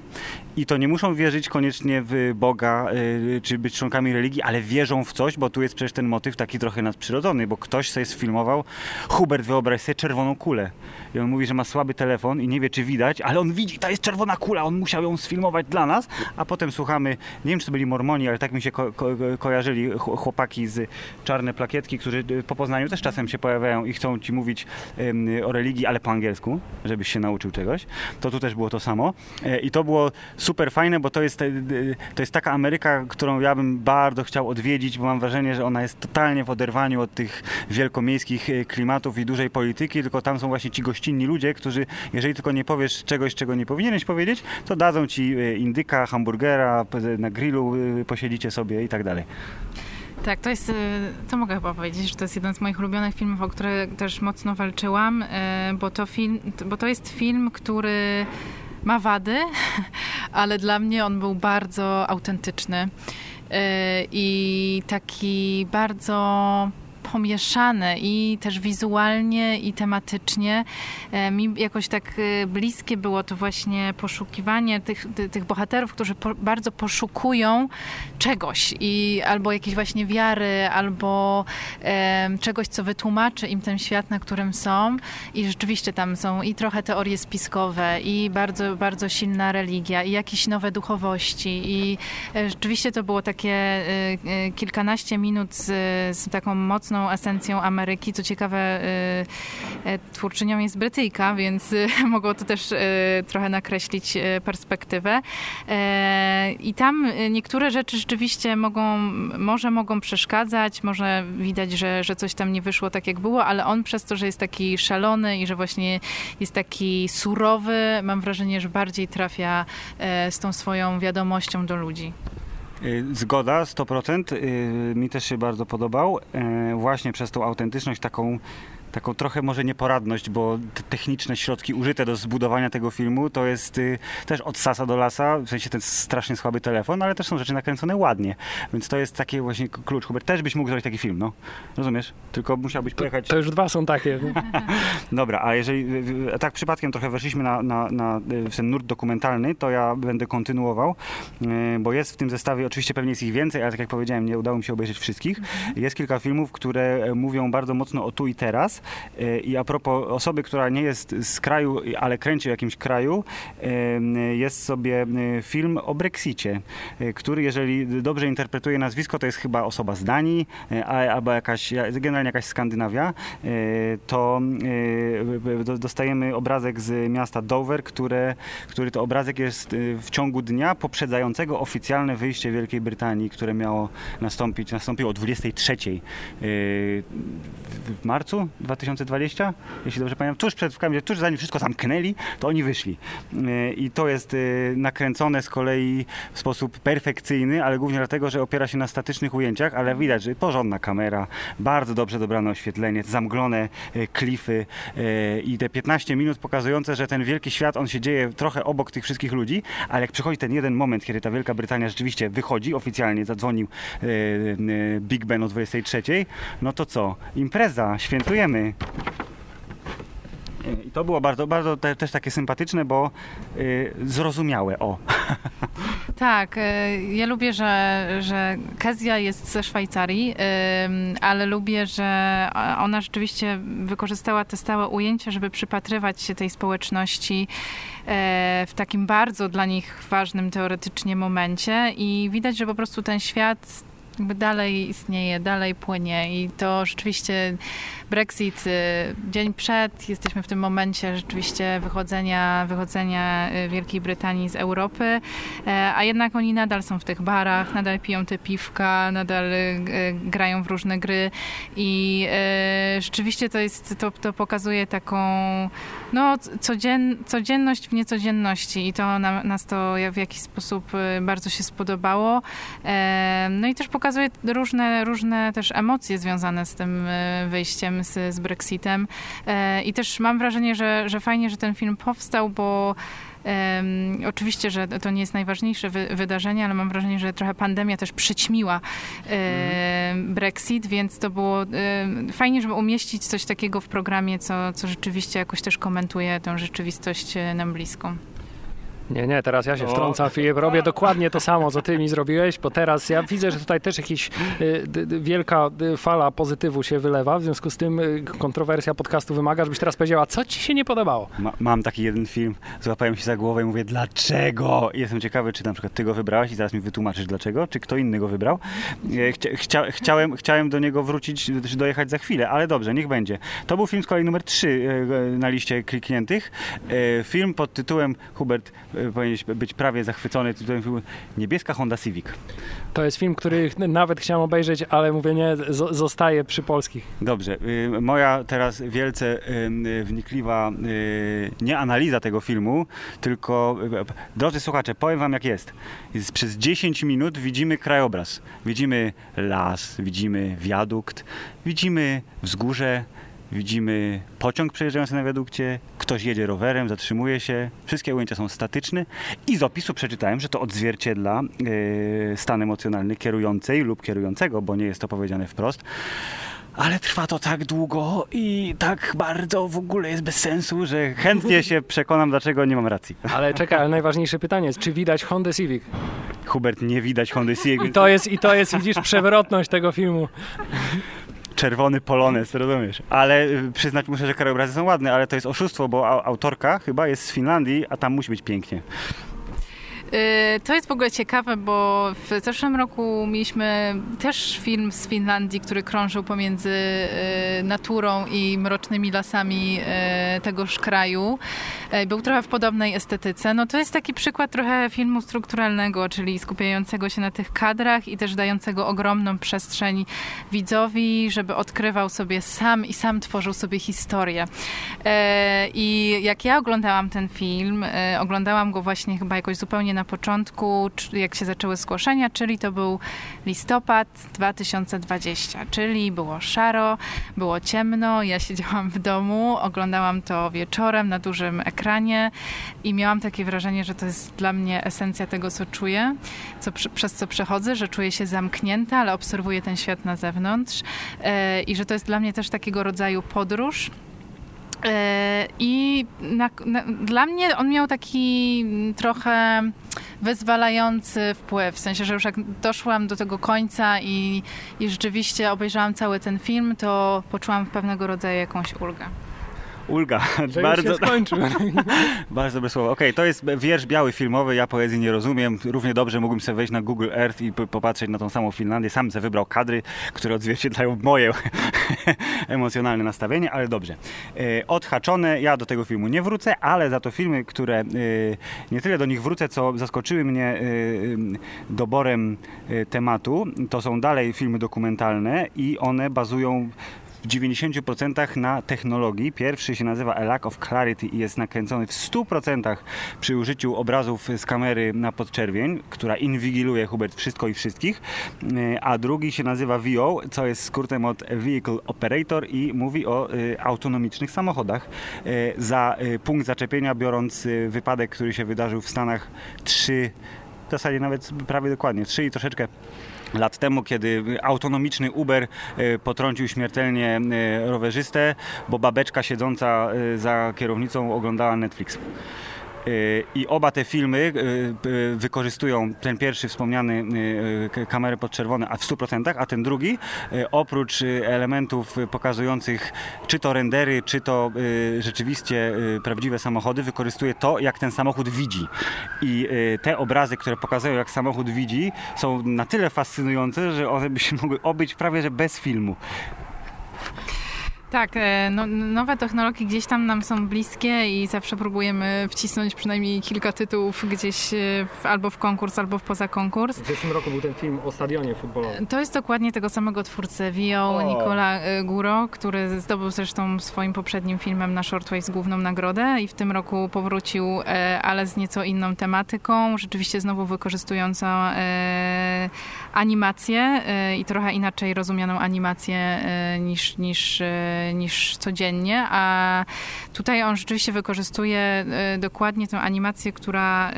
I to nie muszą wierzyć koniecznie w Boga, y, czy być członkami religii, ale wierzą w coś, bo tu jest przecież ten motyw taki trochę nadprzyrodzony, bo ktoś sobie sfilmował, Hubert wyobraź sobie czerwoną kulę. I on mówi, że ma słaby telefon i nie wie, czy widać, ale on widzi, to jest czerwona kula, on musiał ją sfilmować dla nas, a potem słuchamy, nie wiem, czy to byli mormoni, ale tak mi się ko- ko- kojarzyli ch- chłopaki z Czarne Plakietki, którzy y, po Poznaniu też czasem się pojawiają i chcą ci mówić o religii, ale po angielsku, żebyś się nauczył czegoś. To tu też było to samo. E, I to było super fajne, bo to jest, e, to jest taka Ameryka, którą ja bym bardzo chciał odwiedzić, bo mam wrażenie, że ona jest totalnie w oderwaniu od tych wielkomiejskich e, klimatów i dużej polityki, tylko tam są właśnie ci gościnni ludzie, którzy, jeżeli tylko nie powiesz czegoś, czego nie powinieneś powiedzieć, to dadzą ci e, indyka, hamburgera, p- na grillu e, posiedzicie sobie i tak dalej. Tak, to jest, to mogę chyba powiedzieć, że to jest jeden z moich ulubionych filmów, o które też mocno walczyłam, bo to, film, bo to jest film, który ma wady, ale dla mnie on był bardzo autentyczny i taki bardzo pomieszany i też wizualnie i tematycznie. E, Mi jakoś tak e, bliskie było to właśnie poszukiwanie tych, ty- tych bohaterów, którzy po, bardzo poszukują czegoś i albo jakiejś właśnie wiary, albo em, czegoś, co wytłumaczy im ten świat, na którym są. I rzeczywiście tam są i trochę teorie spiskowe, i bardzo, bardzo silna religia, i jakieś nowe duchowości. I e, rzeczywiście to było takie e, e, kilkanaście minut z, z taką mocną esencją Ameryki. Co ciekawe, e, e, twórczynią jest Brytyjka, więc e, mogło to też trochę nakreślić perspektywę. I tam niektóre rzeczy rzeczywiście mogą, może mogą przeszkadzać, może widać, że, że coś tam nie wyszło tak jak było, ale on przez to, że jest taki szalony i że właśnie jest taki surowy, mam wrażenie, że bardziej trafia z tą swoją wiadomością do ludzi. Y, Zgoda, 100%. Y, Mi też się bardzo podobał. Y, Właśnie przez tą autentyczność, taką, taką trochę może nieporadność, bo te techniczne środki użyte do zbudowania tego filmu to jest y, też od sasa do lasa, w sensie ten strasznie słaby telefon, ale też są rzeczy nakręcone ładnie. Więc to jest taki właśnie klucz. Hubert, też byś mógł zrobić taki film, no. Rozumiesz? Tylko musiałbyś pojechać... To już dwa są takie. Dobra, a jeżeli y, tak przypadkiem trochę weszliśmy na, na, na w ten nurt dokumentalny, to ja będę kontynuował, y, bo jest w tym zestawie, oczywiście pewnie jest ich więcej, ale tak jak powiedziałem, nie udało mi się obejrzeć wszystkich. Jest kilka filmów, które e, mówią bardzo mocno o tu i teraz y, i a propos osoby, która nie jest z kraju, ale kręci w jakimś kraju, y, jest sobie y, film o Brexicie, który jeżeli dobrze interpretuje nazwisko, to jest chyba osoba z Danii, albo jakaś, generalnie jakaś Skandynawia, to do- dostajemy obrazek z miasta Dover, które, który to obrazek jest w ciągu dnia poprzedzającego oficjalne wyjście Wielkiej Brytanii, które miało nastąpić, nastąpiło o 23 y, w marcu 2020, jeśli dobrze pamiętam, tuż przed, tuż zanim wszystko zamknęli, to oni wyszli. Y, I to jest y, nakręcone z kolei w sposób perfekcyjny, ale głównie dlatego, że opiera się na statycznych ujęciach, ale widać, że porządna kamera, bardzo dobrze dobrane oświetlenie, zamglone y, klify i te 15 minut pokazujące, że ten wielki świat, on się dzieje trochę obok tych wszystkich ludzi, ale jak przychodzi ten jeden moment, kiedy ta Wielka Brytania rzeczywiście wychodzi, oficjalnie zadzwonił Big Ben o 23, no to co? Impreza, świętujemy. I to było bardzo, bardzo te, też takie sympatyczne, bo y, zrozumiałe. O. Tak, e, ja lubię, że, że Kezia jest ze Szwajcarii, ale lubię, że ona rzeczywiście wykorzystała te stałe ujęcia, żeby przypatrywać się tej społeczności e, w takim bardzo dla nich ważnym teoretycznie momencie i widać, że po prostu ten świat jakby dalej istnieje, dalej płynie i to rzeczywiście Brexit y, dzień przed, jesteśmy w tym momencie rzeczywiście wychodzenia, wychodzenia y, Wielkiej Brytanii z Europy, e, a jednak oni nadal są w tych barach, nadal piją te piwka, nadal y, grają w różne gry. I rzeczywiście to jest, to, to pokazuje taką no, codzien, codzienność w niecodzienności. I to nam, nas to w jakiś sposób bardzo się spodobało. E, No i też pokazuje różne, różne też emocje związane z tym y, z, z Brexitem. E, I też mam wrażenie, że, że fajnie, że ten film powstał, bo em, oczywiście, że to nie jest najważniejsze wy, wydarzenie, ale mam wrażenie, że trochę pandemia też przyćmiła e, Brexit, więc to było e, fajnie, żeby umieścić coś takiego w programie, co, co rzeczywiście jakoś też komentuje tę rzeczywistość e, nam bliską. Nie, nie, teraz ja się O. wtrącam, Filip. Robię dokładnie to samo, co ty mi zrobiłeś, bo teraz ja widzę, że tutaj też jakiś y, wielka y, fala pozytywu się wylewa, w związku z tym y, kontrowersja podcastu wymaga, żebyś teraz powiedziała, co ci się nie podobało. Ma, mam taki jeden film, złapałem się za głowę i mówię, dlaczego? I jestem ciekawy, czy na przykład ty go wybrałeś i zaraz mi wytłumaczysz dlaczego, czy kto inny go wybrał. E, Chcia, chcia, chciałem, chciałem do niego wrócić, czy dojechać za chwilę, ale dobrze, niech będzie. To był film z kolei numer 3 na liście klikniętych. E, Film pod tytułem, Hubert, powinieneś być prawie zachwycony tytułem filmu Niebieska Honda Civic. To jest film, który nawet chciałem obejrzeć, ale mówię nie, zo- zostaje przy polskich. Dobrze, y, moja teraz wielce y, wnikliwa y, nie analiza tego filmu, tylko drodzy słuchacze, powiem wam jak jest. jest. Przez 10 minut widzimy krajobraz. Widzimy las, widzimy wiadukt, widzimy wzgórze, widzimy pociąg przejeżdżający na wiadukcie, ktoś jedzie rowerem, zatrzymuje się, wszystkie ujęcia są statyczne i z opisu przeczytałem, że to odzwierciedla y, stan emocjonalny kierującej lub kierującego, bo nie jest to powiedziane wprost. Ale trwa to tak długo i tak bardzo w ogóle jest bez sensu, że chętnie się przekonam, dlaczego nie mam racji. Ale czekaj, ale najważniejsze pytanie jest, czy widać Honda Civic? Hubert, nie widać Hondy Civic, I to jest, i to jest widzisz, przewrotność tego filmu. Czerwony polonez, rozumiesz? Ale y, przyznać muszę, że krajobrazy są ładne, ale to jest oszustwo, bo au- autorka chyba jest z Finlandii, a tam musi być pięknie. Y, To jest w ogóle ciekawe, bo w zeszłym roku mieliśmy też film z Finlandii, który krążył pomiędzy y, naturą i mrocznymi lasami y, tegoż kraju. Był trochę w podobnej estetyce. No to jest taki przykład trochę filmu strukturalnego, czyli skupiającego się na tych kadrach i też dającego ogromną przestrzeń widzowi, żeby odkrywał sobie sam i sam tworzył sobie historię. I jak ja oglądałam ten film, oglądałam go właśnie chyba jakoś zupełnie na początku, jak się zaczęły zgłoszenia, czyli to był listopad 2020, czyli było szaro, było ciemno, ja siedziałam w domu, oglądałam to wieczorem na dużym ekranie i miałam takie wrażenie, że to jest dla mnie esencja tego, co czuję, co, przez co przechodzę, że czuję się zamknięta, ale obserwuję ten świat na zewnątrz e, i że to jest dla mnie też takiego rodzaju podróż. E, I na, na, dla mnie on miał taki trochę wyzwalający wpływ. W sensie, że już jak doszłam do tego końca i, i rzeczywiście obejrzałam cały ten film, to poczułam pewnego rodzaju jakąś ulgę. Ulga, Że bardzo, już skończył. bardzo dobre słowo. Okej, to jest wiersz biały filmowy, ja poezji nie rozumiem. Równie dobrze mógłbym sobie wejść na Google Earth i popatrzeć na tą samą Finlandię. Sam sobie wybrał kadry, które odzwierciedlają moje emocjonalne nastawienie, ale dobrze. E, Odhaczone, ja do tego filmu nie wrócę, ale za to filmy, które e, nie tyle do nich wrócę, co zaskoczyły mnie e, doborem tematu, to są dalej filmy dokumentalne i one bazują w 90% na technologii. Pierwszy się nazywa A Lack of Clarity i jest nakręcony w 100% przy użyciu obrazów z kamery na podczerwień, która inwigiluje Hubert wszystko i wszystkich. E, A drugi się nazywa VO, co jest skrótem od Vehicle Operator i mówi o e, autonomicznych samochodach. E, Za punkt zaczepienia biorąc wypadek, który się wydarzył w Stanach 3 w zasadzie nawet prawie dokładnie, 3 i troszeczkę lat temu, kiedy autonomiczny Uber e, potrącił śmiertelnie e, rowerzystę, bo babeczka siedząca e, za kierownicą oglądała Netflix. E, I oba te filmy e, wykorzystują ten pierwszy wspomniany e, k- kamerę podczerwone, a w 100%, a ten drugi oprócz elementów pokazujących czy to rendery, czy to rzeczywiście prawdziwe samochody, wykorzystuje to, jak ten samochód widzi. I te obrazy, które pokazują, jak samochód widzi, są na tyle fascynujące, że one by się mogły obyć prawie że bez filmu. Tak, e, no, nowe technologie gdzieś tam nam są bliskie i zawsze próbujemy wcisnąć przynajmniej kilka tytułów gdzieś e, w, albo w konkurs, albo w poza konkurs. W zeszłym roku był ten film o stadionie futbolowym. To jest dokładnie tego samego twórcy Vio. Nicola e, Guro, który zdobył zresztą swoim poprzednim filmem na Shortways główną nagrodę i w tym roku powrócił, ale z nieco inną tematyką, rzeczywiście znowu wykorzystującą animację e, i trochę inaczej rozumianą animację e, niż, niż, e, niż codziennie, a tutaj on rzeczywiście wykorzystuje dokładnie tę animację, która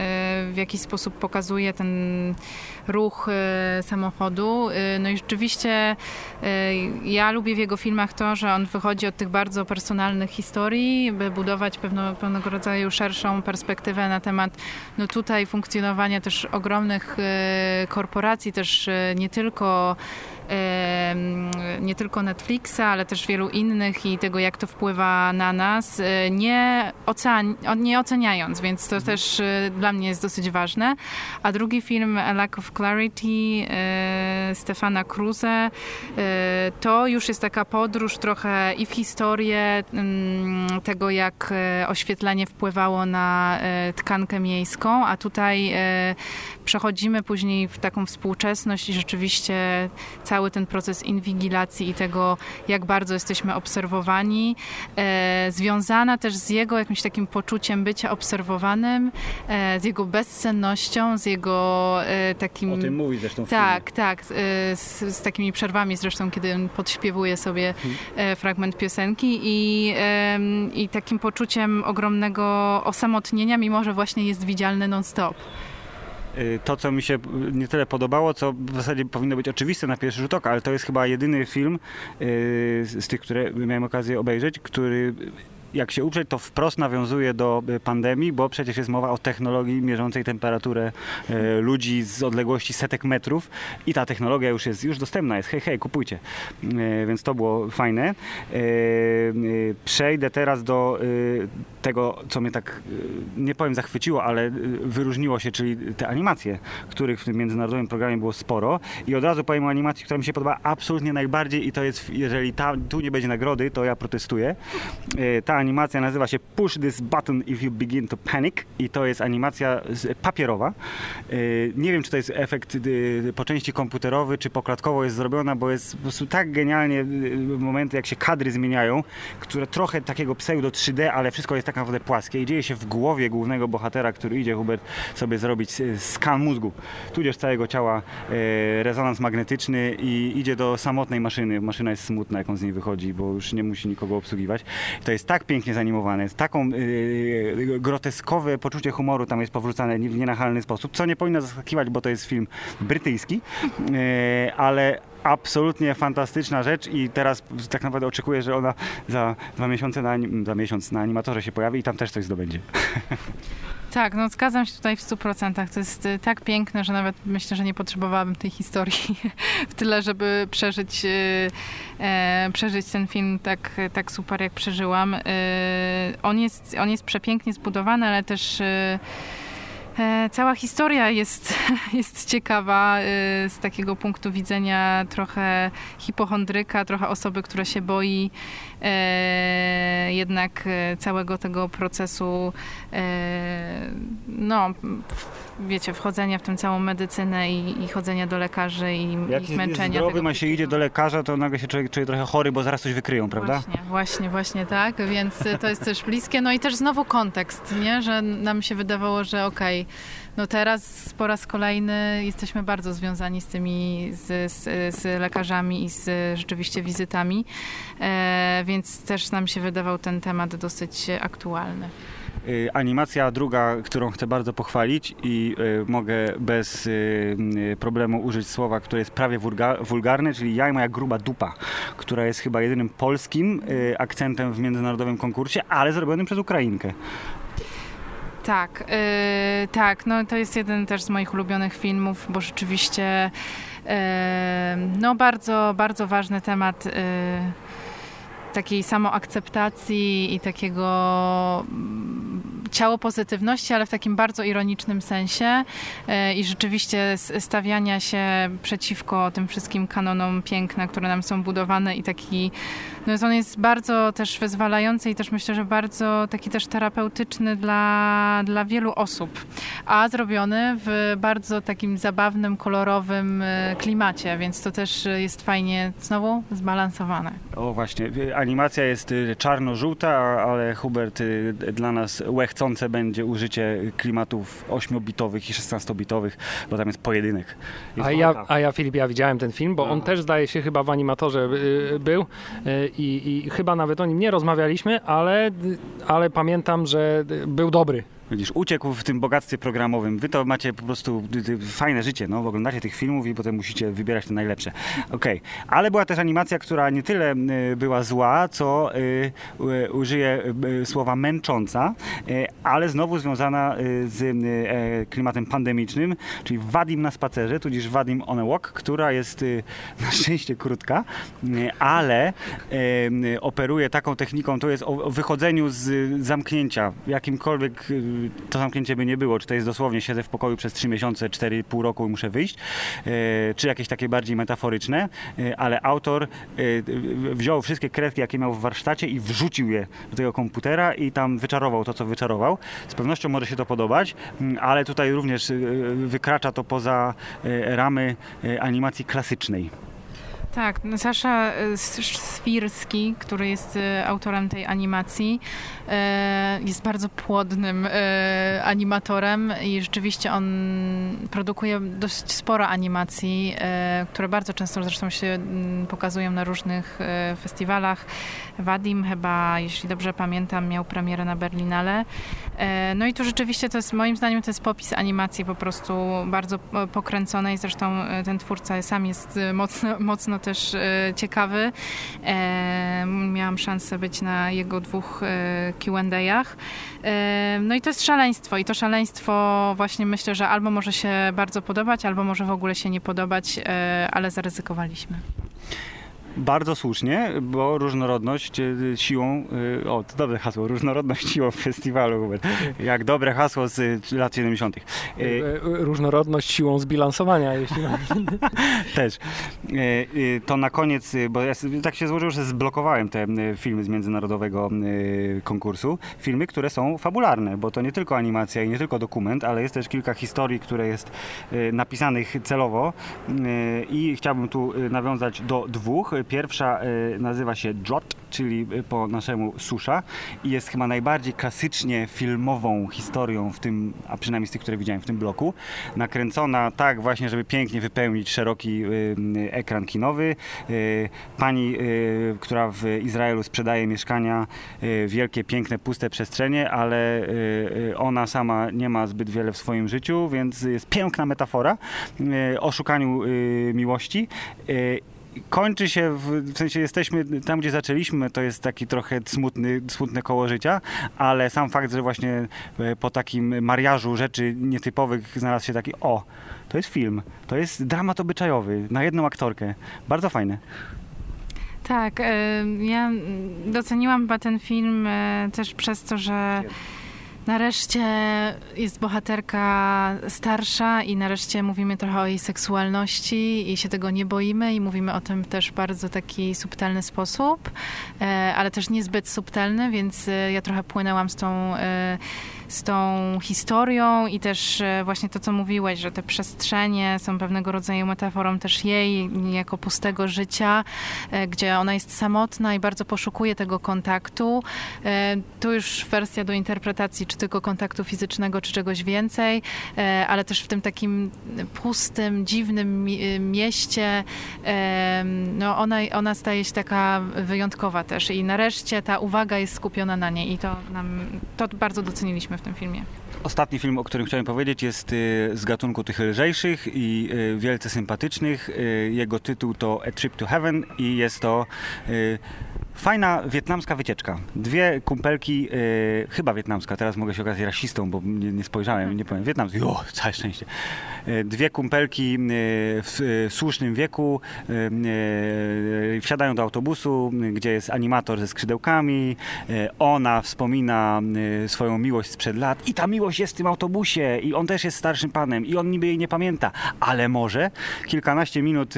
w jakiś sposób pokazuje ten ruch e, samochodu. E, No i rzeczywiście e, ja lubię w jego filmach to, że on wychodzi od tych bardzo personalnych historii, by budować pewno, pewnego rodzaju szerszą perspektywę na temat no tutaj funkcjonowania też ogromnych korporacji, też nie tylko nie tylko Netflixa, ale też wielu innych i tego, jak to wpływa na nas, e, nie, ocean, nie oceniając, więc to też e, dla mnie jest dosyć ważne. A drugi film, A Lack of Clarity, e, Stefana Cruze. To już jest taka podróż trochę i w historię mm, tego, jak oświetlenie wpływało na tkankę miejską, a tutaj przechodzimy później w taką współczesność i rzeczywiście cały ten proces inwigilacji i tego, jak bardzo jesteśmy obserwowani, e, związana też z jego jakimś takim poczuciem bycia obserwowanym, e, z jego bezsennością, z jego e, takim... O tym mówi zresztą w Tak, tak. e, Z, z takimi przerwami zresztą, kiedy podśpiewuje sobie Mhm. e, fragment piosenki i, i takim poczuciem ogromnego osamotnienia, mimo że właśnie jest widzialny non-stop. Y, To, co mi się nie tyle podobało, co w zasadzie powinno być oczywiste na pierwszy rzut oka, ale to jest chyba jedyny film y, z tych, które miałem okazję obejrzeć, który jak się uprzeć, to wprost nawiązuje do y, pandemii, bo przecież jest mowa o technologii mierzącej temperaturę y, ludzi z odległości setek metrów i ta technologia już jest już dostępna, jest hej, hej, kupujcie. Y, Więc to było fajne. Przejdę teraz do tego, co mnie tak, nie powiem zachwyciło, ale wyróżniło się, czyli te animacje, których w tym międzynarodowym programie było sporo. I od razu powiem o animacji, która mi się podoba absolutnie najbardziej i to jest, jeżeli ta, tu nie będzie nagrody, to ja protestuję. Ta animacja nazywa się Push This Button If You Begin to Panic i to jest animacja papierowa. Y, Nie wiem, czy to jest efekt y, po części komputerowy, czy poklatkowo jest zrobiona, bo jest po prostu tak genialnie y, momenty, jak się kadry zmieniają, które trochę takiego pseudo 3D, ale wszystko jest tak naprawdę płaskie i dzieje się w głowie głównego bohatera, który idzie, Hubert, sobie zrobić skan mózgu, tudzież całego ciała, rezonans magnetyczny i idzie do samotnej maszyny. Maszyna jest smutna, jak on z niej wychodzi, bo już nie musi nikogo obsługiwać. To jest tak pięknie zanimowane, taką y, groteskowe poczucie humoru tam jest powrócane w nienachalny sposób, co nie powinno zaskakiwać, bo to jest film brytyjski, y, ale absolutnie fantastyczna rzecz i teraz tak naprawdę oczekuję, że ona za dwa miesiące na, za miesiąc na animatorze się pojawi i tam też coś zdobędzie. Tak, no zgadzam się tutaj w 100%. To jest y, tak piękne, że nawet myślę, że nie potrzebowałabym tej historii w tyle, żeby przeżyć, y, e, przeżyć ten film tak, tak super, jak przeżyłam. Y, on, jest, on jest przepięknie zbudowany, ale też e, cała historia jest, jest ciekawa z takiego punktu widzenia trochę hipochondryka, trochę osoby, która się boi e, jednak e, całego tego procesu, e, no, wiecie, wchodzenia w tę całą medycynę i, i chodzenia do lekarzy i Jak ich męczenia. zdrowy, tego ma się idzie do lekarza, to nagle się człowiek czuje trochę chory, bo zaraz coś wykryją, prawda? Właśnie, właśnie, właśnie tak, więc to jest też bliskie. No i też znowu kontekst, nie? że nam się wydawało, że okej, no teraz po raz kolejny jesteśmy bardzo związani z tymi, z, z, z lekarzami i z rzeczywiście wizytami, e, więc też nam się wydawał ten temat dosyć aktualny. Y, Animacja druga, którą chcę bardzo pochwalić i y, mogę bez y, problemu użyć słowa, które jest prawie wulga- wulgarne, czyli Ja i moja gruba dupa, która jest chyba jedynym polskim akcentem w międzynarodowym konkursie, ale zrobionym przez Ukrainkę. Tak, yy, tak, no to jest jeden też z moich ulubionych filmów, bo rzeczywiście yy, no bardzo, bardzo ważny temat yy, takiej samoakceptacji i takiego mm, ciało pozytywności, ale w takim bardzo ironicznym sensie yy, i rzeczywiście stawiania się przeciwko tym wszystkim kanonom piękna, które nam są budowane i taki no on jest bardzo też wyzwalający i też myślę, że bardzo taki też terapeutyczny dla, dla wielu osób, a zrobiony w bardzo takim zabawnym, kolorowym e, klimacie, więc to też jest fajnie znowu zbalansowane. O właśnie, animacja jest y, czarno-żółta, ale Hubert, y, dla nas łechcące będzie użycie klimatów 8-bitowych i 16-bitowych, bo tam jest pojedynek. Jest A ja, a ja, Filip, ja widziałem ten film, bo on też zdaje się chyba w animatorze y, był y, i, i chyba nawet o nim nie rozmawialiśmy, ale, ale pamiętam, że był dobry. Widzisz, uciekł w tym bogactwie programowym. Wy to macie po prostu y, y, fajne życie, no, oglądacie tych filmów i potem musicie wybierać te najlepsze. Okej, ale była też animacja, która nie tyle y, była zła, co użyję słowa męcząca, ale znowu związana z e, klimatem pandemicznym, czyli Wadim na spacerze, tudzież Wadim on a walk, która jest na szczęście krótka, ale operuje taką techniką, to jest o, o wychodzeniu z zamknięcia, jakimkolwiek to zamknięcie by nie było, czy to jest dosłownie siedzę w pokoju przez 3 miesiące, 4,5 roku i muszę wyjść, e, czy jakieś takie bardziej metaforyczne, e, ale autor e, wziął wszystkie kredki, jakie miał w warsztacie i wrzucił je do tego komputera i tam wyczarował to, co wyczarował. Z pewnością może się to podobać, ale tutaj również wykracza to poza ramy animacji klasycznej. Tak, Sasza e, Swirski, który jest e, autorem tej animacji, e, jest bardzo płodnym animatorem i rzeczywiście on produkuje dość sporo animacji, które bardzo często zresztą się mm, pokazują na różnych festiwalach. Wadim chyba, jeśli dobrze pamiętam, miał premierę na Berlinale. No i tu rzeczywiście to jest, moim zdaniem, to jest popis animacji po prostu bardzo pokręconej. Zresztą ten twórca sam jest mocno, mocno też e, ciekawy. E, miałam szansę być na jego dwóch e, Q&A'ach. No i to jest szaleństwo i to szaleństwo właśnie myślę, że albo może się bardzo podobać, albo może w ogóle się nie podobać, ale zaryzykowaliśmy. Bardzo słusznie, bo różnorodność e, siłą, e, o to dobre hasło, różnorodność siłą festiwalu, Hubert. Jak dobre hasło z lat 70. E, różnorodność siłą zbilansowania, jeśli Też. To na koniec, bo ja tak się złożyło, że zblokowałem te filmy z międzynarodowego konkursu. Filmy, które są fabularne, bo to nie tylko animacja i nie tylko dokument, ale jest też kilka historii, które jest napisanych celowo i chciałbym tu nawiązać do dwóch. Pierwsza y, nazywa się Drot, czyli y, po naszemu susza i jest chyba najbardziej klasycznie filmową historią w tym, a przynajmniej z tych, które widziałem w tym bloku. Nakręcona tak właśnie, żeby pięknie wypełnić szeroki y, ekran kinowy. Pani, która w Izraelu sprzedaje mieszkania, wielkie, piękne, puste przestrzenie, ale ona sama nie ma zbyt wiele w swoim życiu, więc jest piękna metafora o szukaniu miłości kończy się, w, w, sensie jesteśmy tam, gdzie zaczęliśmy, to jest taki trochę smutny, smutne koło życia, ale sam fakt, że właśnie e, po takim mariażu rzeczy nietypowych znalazł się taki, o, to jest film, to jest dramat obyczajowy na jedną aktorkę. Bardzo fajne. Tak, e, ja doceniłam chyba ten film e, też przez to, że Nareszcie jest bohaterka starsza i nareszcie mówimy trochę o jej seksualności i się tego nie boimy i mówimy o tym też w bardzo taki subtelny sposób, e, ale też niezbyt subtelny, więc e, ja trochę płynęłam z tą e, z tą historią i też e, właśnie to, co mówiłeś, że te przestrzenie są pewnego rodzaju metaforą też jej jako pustego życia, e, gdzie ona jest samotna i bardzo poszukuje tego kontaktu. E, tu już wersja do interpretacji, czy tylko kontaktu fizycznego, czy czegoś więcej, ale też w tym takim pustym, dziwnym mieście, no ona, ona staje się taka wyjątkowa też i nareszcie ta uwaga jest skupiona na niej i to nam, to bardzo doceniliśmy w tym filmie. Ostatni film, o którym chciałem powiedzieć, jest y, z gatunku tych lżejszych i y, wielce sympatycznych. Y, jego tytuł to A Trip to Heaven i jest to Fajna wietnamska wycieczka. Dwie kumpelki, yy, chyba wietnamska, teraz mogę się okazać rasistą, bo nie, nie spojrzałem, nie powiem wietnamski, jo, całe szczęście. Yy, dwie kumpelki yy, w słusznym wieku wsiadają do autobusu, gdzie jest animator ze skrzydełkami. Ona wspomina swoją miłość sprzed lat i ta miłość jest w tym autobusie i on też jest starszym panem i on niby jej nie pamięta, ale może kilkanaście minut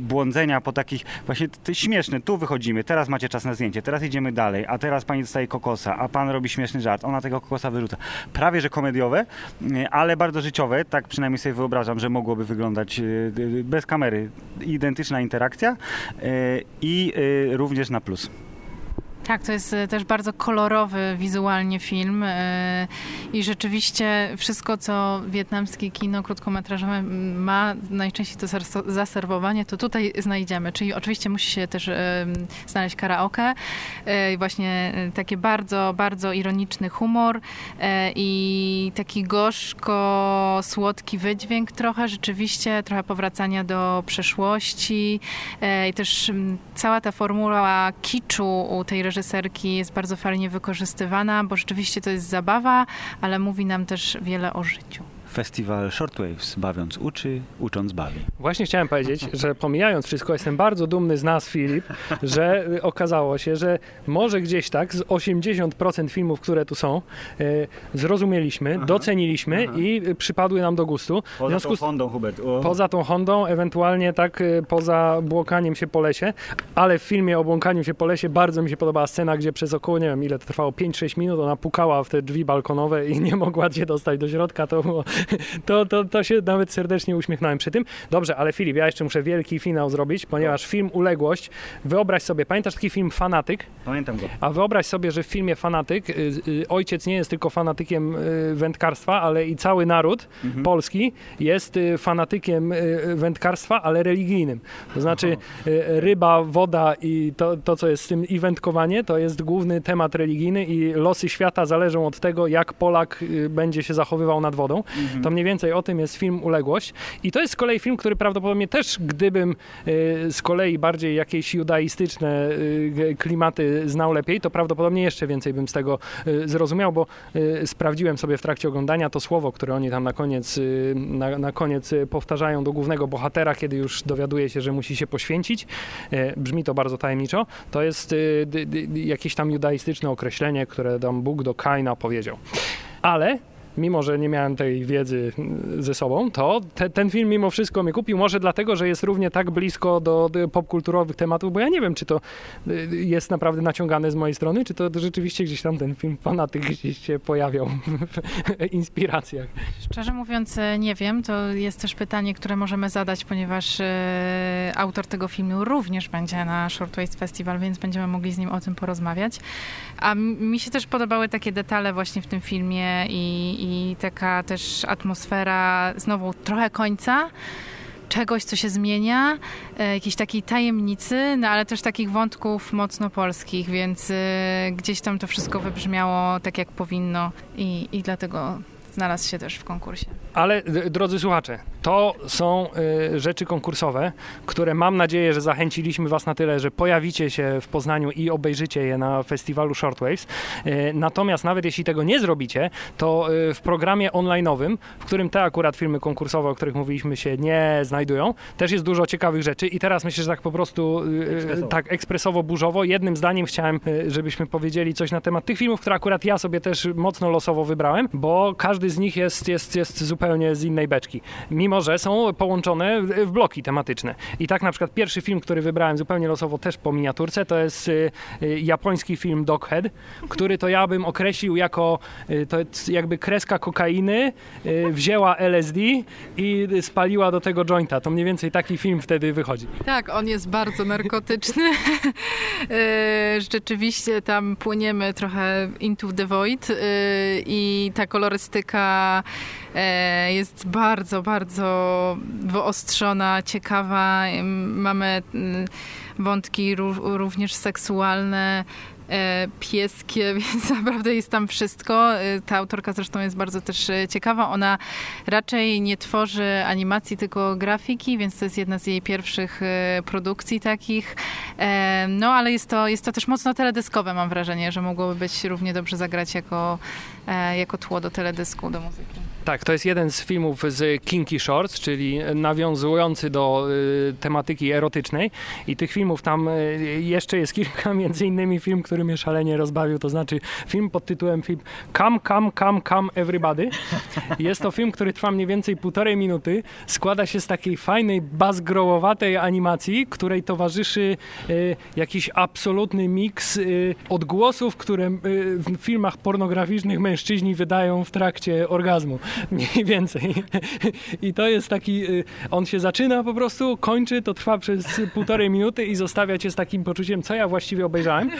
błądzenia po takich, właśnie śmieszne, tu wychodzimy, teraz macie macie czas na zdjęcie, teraz idziemy dalej, a teraz pani dostaje kokosa, a pan robi śmieszny żart, ona tego kokosa wyrzuca. Prawie, że komediowe, y, ale bardzo życiowe, tak przynajmniej sobie wyobrażam, że mogłoby wyglądać y, y, bez kamery. Identyczna interakcja i również na plus. Tak, to jest e, też bardzo kolorowy wizualnie film e, i rzeczywiście wszystko, co wietnamskie kino krótkometrażowe ma najczęściej to zaserwowanie, to tutaj znajdziemy. Czyli oczywiście musi się też e, znaleźć karaoke właśnie taki bardzo, bardzo ironiczny humor i taki gorzko-słodki wydźwięk trochę, rzeczywiście trochę powracania do przeszłości i też cała ta formuła kiczu u tej reżyserki jest bardzo fajnie wykorzystywana, bo rzeczywiście to jest zabawa, ale mówi nam też wiele o życiu. Festiwal Shortwaves bawiąc uczy, ucząc bawi. Właśnie chciałem powiedzieć, że pomijając wszystko, jestem bardzo dumny z nas, Filip, że okazało się, że może gdzieś tak z 80% filmów, które tu są, y, zrozumieliśmy, doceniliśmy i y, przypadły nam do gustu. W związku z Hondą, Hubert. O. Poza tą Hondą, ewentualnie tak y, poza błokaniem się po lesie, ale w filmie o błąkaniu się po lesie bardzo mi się podobała scena, gdzie przez około, nie wiem ile to trwało, 5-6 minut, ona pukała w te drzwi balkonowe i nie mogła się dostać do środka, to, było, to, to, to się nawet serdecznie uśmiechnąłem przy tym. Dobrze, ale Filip, ja jeszcze muszę wielki finał zrobić, ponieważ film Uległość, wyobraź sobie, pamiętasz taki film Fanatyk? Pamiętam go. A wyobraź sobie, że w filmie Fanatyk y, y, ojciec nie jest tylko fanatykiem y, wędkarstwa, ale i cały naród polski jest fanatykiem wędkarstwa, ale religijnym. To znaczy ryba, woda i to, to, co jest z tym i wędkowanie, to jest główny temat religijny i losy świata zależą od tego, jak Polak będzie się zachowywał nad wodą. To mniej więcej o tym jest film Uległość. I to jest z kolei film, który prawdopodobnie też, gdybym y, z kolei bardziej jakieś judaistyczne y, klimaty znał lepiej, to prawdopodobnie jeszcze więcej bym z tego y, zrozumiał, bo sprawdziłem sobie w trakcie oglądania to słowo, które oni tam na koniec, na, na koniec powtarzają do głównego bohatera, kiedy już dowiaduje się, że musi się poświęcić. Y, Brzmi to bardzo tajemniczo. To jest jakieś tam judaistyczne określenie, które tam Bóg do Kaina powiedział. Ale mimo że nie miałem tej wiedzy mm, ze sobą, to te, ten film mimo wszystko mnie kupił. Może dlatego, że jest równie tak blisko do, do popkulturowych tematów, bo ja nie wiem, czy to y, jest naprawdę naciągane z mojej strony, czy to rzeczywiście gdzieś tam ten film fanatyk gdzieś się pojawiał w inspiracjach. Szczerze mówiąc, e, nie wiem. To jest też pytanie, które możemy zadać, ponieważ e, autor tego filmu również będzie na Shortways Festival, więc będziemy mogli z nim o tym porozmawiać. A mi się też podobały takie detale właśnie w tym filmie i, i taka też atmosfera znowu trochę końca czegoś, co się zmienia, e, jakiejś takiej tajemnicy, no ale też takich wątków mocno polskich, więc e, gdzieś tam to wszystko wybrzmiało tak, jak powinno i, i dlatego znalazł się też w konkursie. Ale drodzy słuchacze, to są y, rzeczy konkursowe, które mam nadzieję, że zachęciliśmy Was na tyle, że pojawicie się w Poznaniu i obejrzycie je na festiwalu Shortwaves. Y, natomiast nawet jeśli tego nie zrobicie, to y, w programie online'owym, w którym te akurat filmy konkursowe, o których mówiliśmy, się nie znajdują, też jest dużo ciekawych rzeczy. I teraz myślę, że tak po prostu y, Ekspresowo. tak ekspresowo-burzowo. Jednym zdaniem chciałem, y, żebyśmy powiedzieli coś na temat tych filmów, które akurat ja sobie też mocno losowo wybrałem, bo każdy z nich jest, jest, jest zupełnie z innej beczki. Mimo, że są połączone w bloki tematyczne. I tak na przykład pierwszy film, który wybrałem zupełnie losowo też po miniaturce, to jest y, y, japoński film Doghead, który to ja bym określił jako y, to jakby kreska kokainy, wzięła LSD i spaliła do tego jointa. To mniej więcej taki film wtedy wychodzi. Tak, on jest bardzo narkotyczny. Rzeczywiście tam płyniemy trochę into the void i ta kolorystyka jest bardzo, bardzo wyostrzona, ciekawa. Mamy mm, wątki ró- również seksualne e, pieskie, więc naprawdę jest tam wszystko. E, Ta autorka zresztą jest bardzo też e, ciekawa. Ona raczej nie tworzy animacji, tylko grafiki, więc to jest jedna z jej pierwszych e, produkcji takich. E, No, ale jest to, jest to też mocno teledyskowe, mam wrażenie, że mogłoby być równie dobrze zagrać jako, e, jako tło do teledysku, do muzyki. Tak, to jest jeden z filmów z Kinky Shorts, czyli nawiązujący do y, tematyki erotycznej i tych filmów tam y, jeszcze jest kilka, między innymi film, który mnie szalenie rozbawił, to znaczy film pod tytułem film Come, Come, Come, Come Everybody. Jest to film, który trwa mniej więcej półtorej minuty, składa się z takiej fajnej, bazgrowowatej animacji, której towarzyszy y, jakiś absolutny miks y, odgłosów, które y, w filmach pornograficznych mężczyźni wydają w trakcie orgazmu. Mniej więcej. I to jest taki, y, on się zaczyna po prostu, kończy, to trwa przez półtorej minuty i zostawia cię z takim poczuciem, co ja właściwie obejrzałem.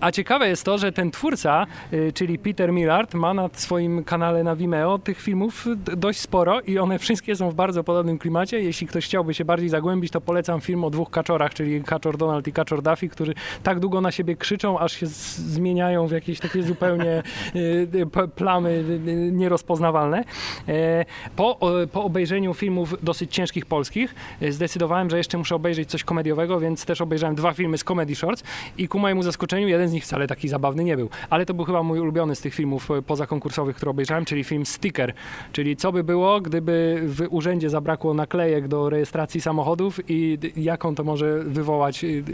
A ciekawe jest to, że ten twórca, y, czyli Peter Millard, ma na swoim kanale na Vimeo tych filmów dość sporo i one wszystkie są w bardzo podobnym klimacie. Jeśli ktoś chciałby się bardziej zagłębić, to polecam film o dwóch kaczorach, czyli kaczor Donald i kaczor Duffy, którzy tak długo na siebie krzyczą, aż się zmieniają w jakieś takie zupełnie y, plamy y, y, nierozpoznawalne. E, Po, po obejrzeniu filmów dosyć ciężkich polskich y, zdecydowałem, że jeszcze muszę obejrzeć coś komediowego, więc też obejrzałem dwa filmy z Comedy Shorts i ku mojemu zaskoczeniu jeden z nich wcale taki zabawny nie był. Ale to był chyba mój ulubiony z tych filmów e, pozakonkursowych, które obejrzałem, czyli film Sticker. Czyli co by było, gdyby w urzędzie zabrakło naklejek do rejestracji samochodów i jaką to może wywołać y,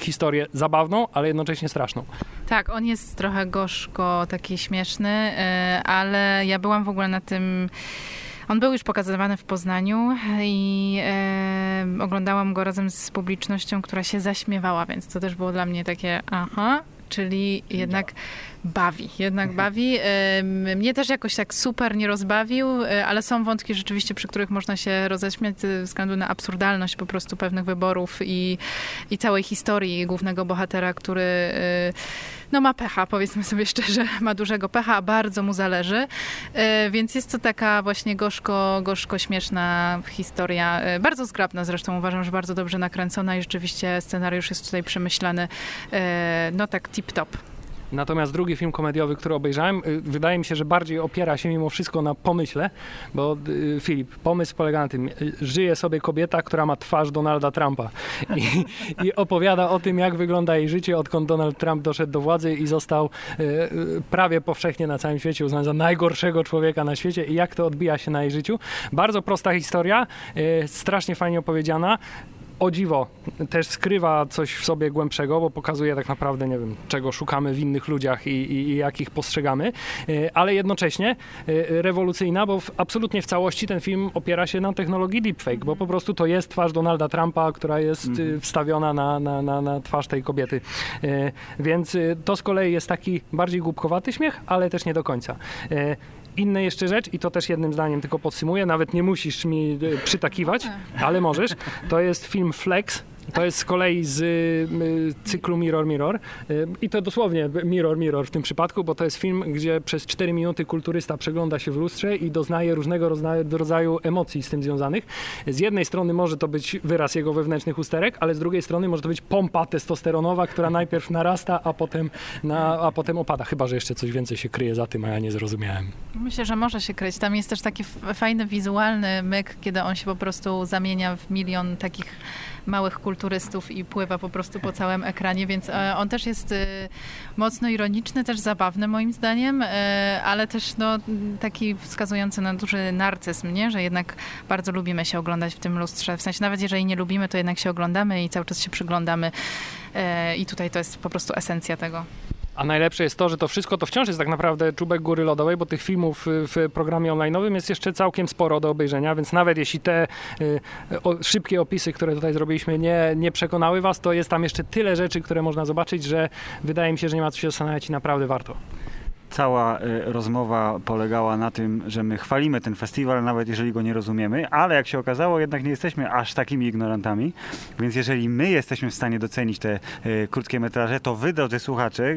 historię zabawną, ale jednocześnie straszną. Tak, on jest trochę gorzko taki śmieszny, e, ale ja byłam w ogóle na tym. On był już pokazywany w Poznaniu i e, oglądałam go razem z publicznością, która się zaśmiewała, więc to też było dla mnie takie aha, czyli jednak bawi, jednak bawi. E, Mnie też jakoś tak super nie rozbawił, ale są wątki rzeczywiście, przy których można się roześmiać ze względu na absurdalność po prostu pewnych wyborów i, i całej historii głównego bohatera, który no ma pecha, powiedzmy sobie szczerze, ma dużego pecha, bardzo mu zależy. E, Więc jest to taka właśnie gorzko, gorzko śmieszna historia, e, bardzo zgrabna zresztą, uważam, że bardzo dobrze nakręcona i rzeczywiście scenariusz jest tutaj przemyślany, e, no tak tip-top. Natomiast drugi film komediowy, który obejrzałem, y, wydaje mi się, że bardziej opiera się mimo wszystko na pomyśle, bo y, Filip, pomysł polega na tym, y, żyje sobie kobieta, która ma twarz Donalda Trumpa i, i opowiada o tym, jak wygląda jej życie, odkąd Donald Trump doszedł do władzy i został prawie powszechnie na całym świecie uznany za najgorszego człowieka na świecie i jak to odbija się na jej życiu. Bardzo prosta historia, strasznie fajnie opowiedziana o dziwo, też skrywa coś w sobie głębszego, bo pokazuje tak naprawdę, nie wiem, czego szukamy w innych ludziach i, i, i jak ich postrzegamy, E, ale jednocześnie e, rewolucyjna, bo w, absolutnie w całości ten film opiera się na technologii deepfake, bo po prostu to jest twarz Donalda Trumpa, która jest e, wstawiona na, na, na, na twarz tej kobiety. Więc to z kolei jest taki bardziej głupkowaty śmiech, ale też nie do końca. Inna jeszcze rzecz, i to też jednym zdaniem tylko podsumuję, nawet nie musisz mi e, przytakiwać, ale możesz. To jest film Flex. To jest z kolei z y, cyklu Mirror Mirror Y, i to dosłownie Mirror Mirror w tym przypadku, bo to jest film, gdzie przez 4 minuty kulturysta przegląda się w lustrze i doznaje różnego rodzaju emocji z tym związanych. Z jednej strony może to być wyraz jego wewnętrznych usterek, ale z drugiej strony może to być pompa testosteronowa, która najpierw narasta, a potem, na, a potem opada. Chyba, że jeszcze coś więcej się kryje za tym, a ja nie zrozumiałem. Myślę, że może się kryć. Tam jest też taki fajny wizualny myk, kiedy on się po prostu zamienia w milion takich małych kulturystów i pływa po prostu po całym ekranie, więc e, on też jest e, mocno ironiczny, też zabawny moim zdaniem, e, ale też no, taki wskazujący na duży narcyzm, nie? że jednak bardzo lubimy się oglądać w tym lustrze. W sensie nawet jeżeli nie lubimy, to jednak się oglądamy i cały czas się przyglądamy i tutaj to jest po prostu esencja tego. A najlepsze jest to, że to wszystko to wciąż jest tak naprawdę czubek góry lodowej, bo tych filmów y, w programie online'owym jest jeszcze całkiem sporo do obejrzenia, więc nawet jeśli te y, szybkie opisy, które tutaj zrobiliśmy, nie, nie przekonały Was, to jest tam jeszcze tyle rzeczy, które można zobaczyć, że wydaje mi się, że nie ma co się zastanawiać i naprawdę warto. Cała e, rozmowa polegała na tym, że my chwalimy ten festiwal, nawet jeżeli go nie rozumiemy, ale jak się okazało, jednak nie jesteśmy aż takimi ignorantami. Więc jeżeli my jesteśmy w stanie docenić te e, krótkie metraże, to wy, drodzy słuchacze,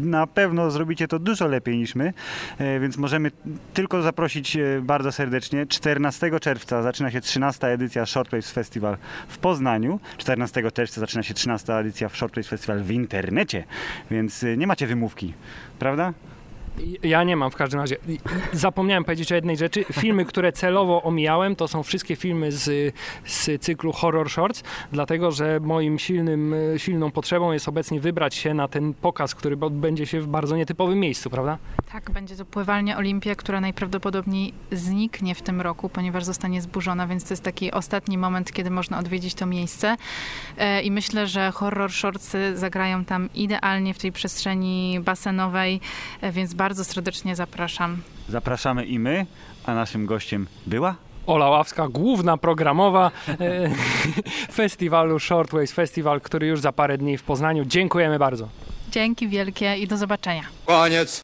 na pewno zrobicie to dużo lepiej niż my. E, Więc możemy tylko zaprosić bardzo serdecznie. 14 czerwca zaczyna się 13 edycja Shortwaves Festival w Poznaniu. 14 czerwca zaczyna się 13 edycja Shortwaves Festival w internecie, więc nie macie wymówki, prawda? Ja nie mam w każdym razie. Zapomniałem powiedzieć o jednej rzeczy. Filmy, które celowo omijałem, to są wszystkie filmy z, z cyklu Horror Shorts, dlatego że moim silnym, silną potrzebą jest obecnie wybrać się na ten pokaz, który odbędzie się w bardzo nietypowym miejscu, prawda? Tak, będzie to pływalnia Olimpia, która najprawdopodobniej zniknie w tym roku, ponieważ zostanie zburzona, więc to jest taki ostatni moment, kiedy można odwiedzić to miejsce. E, I myślę, że horror shortsy zagrają tam idealnie w tej przestrzeni basenowej, e, więc bardzo serdecznie zapraszam. Zapraszamy i my, a naszym gościem była Ola Ławska, główna programowa e, festiwalu Shortways Festival, który już za parę dni w Poznaniu. Dziękujemy bardzo. Dzięki wielkie i do zobaczenia. Koniec.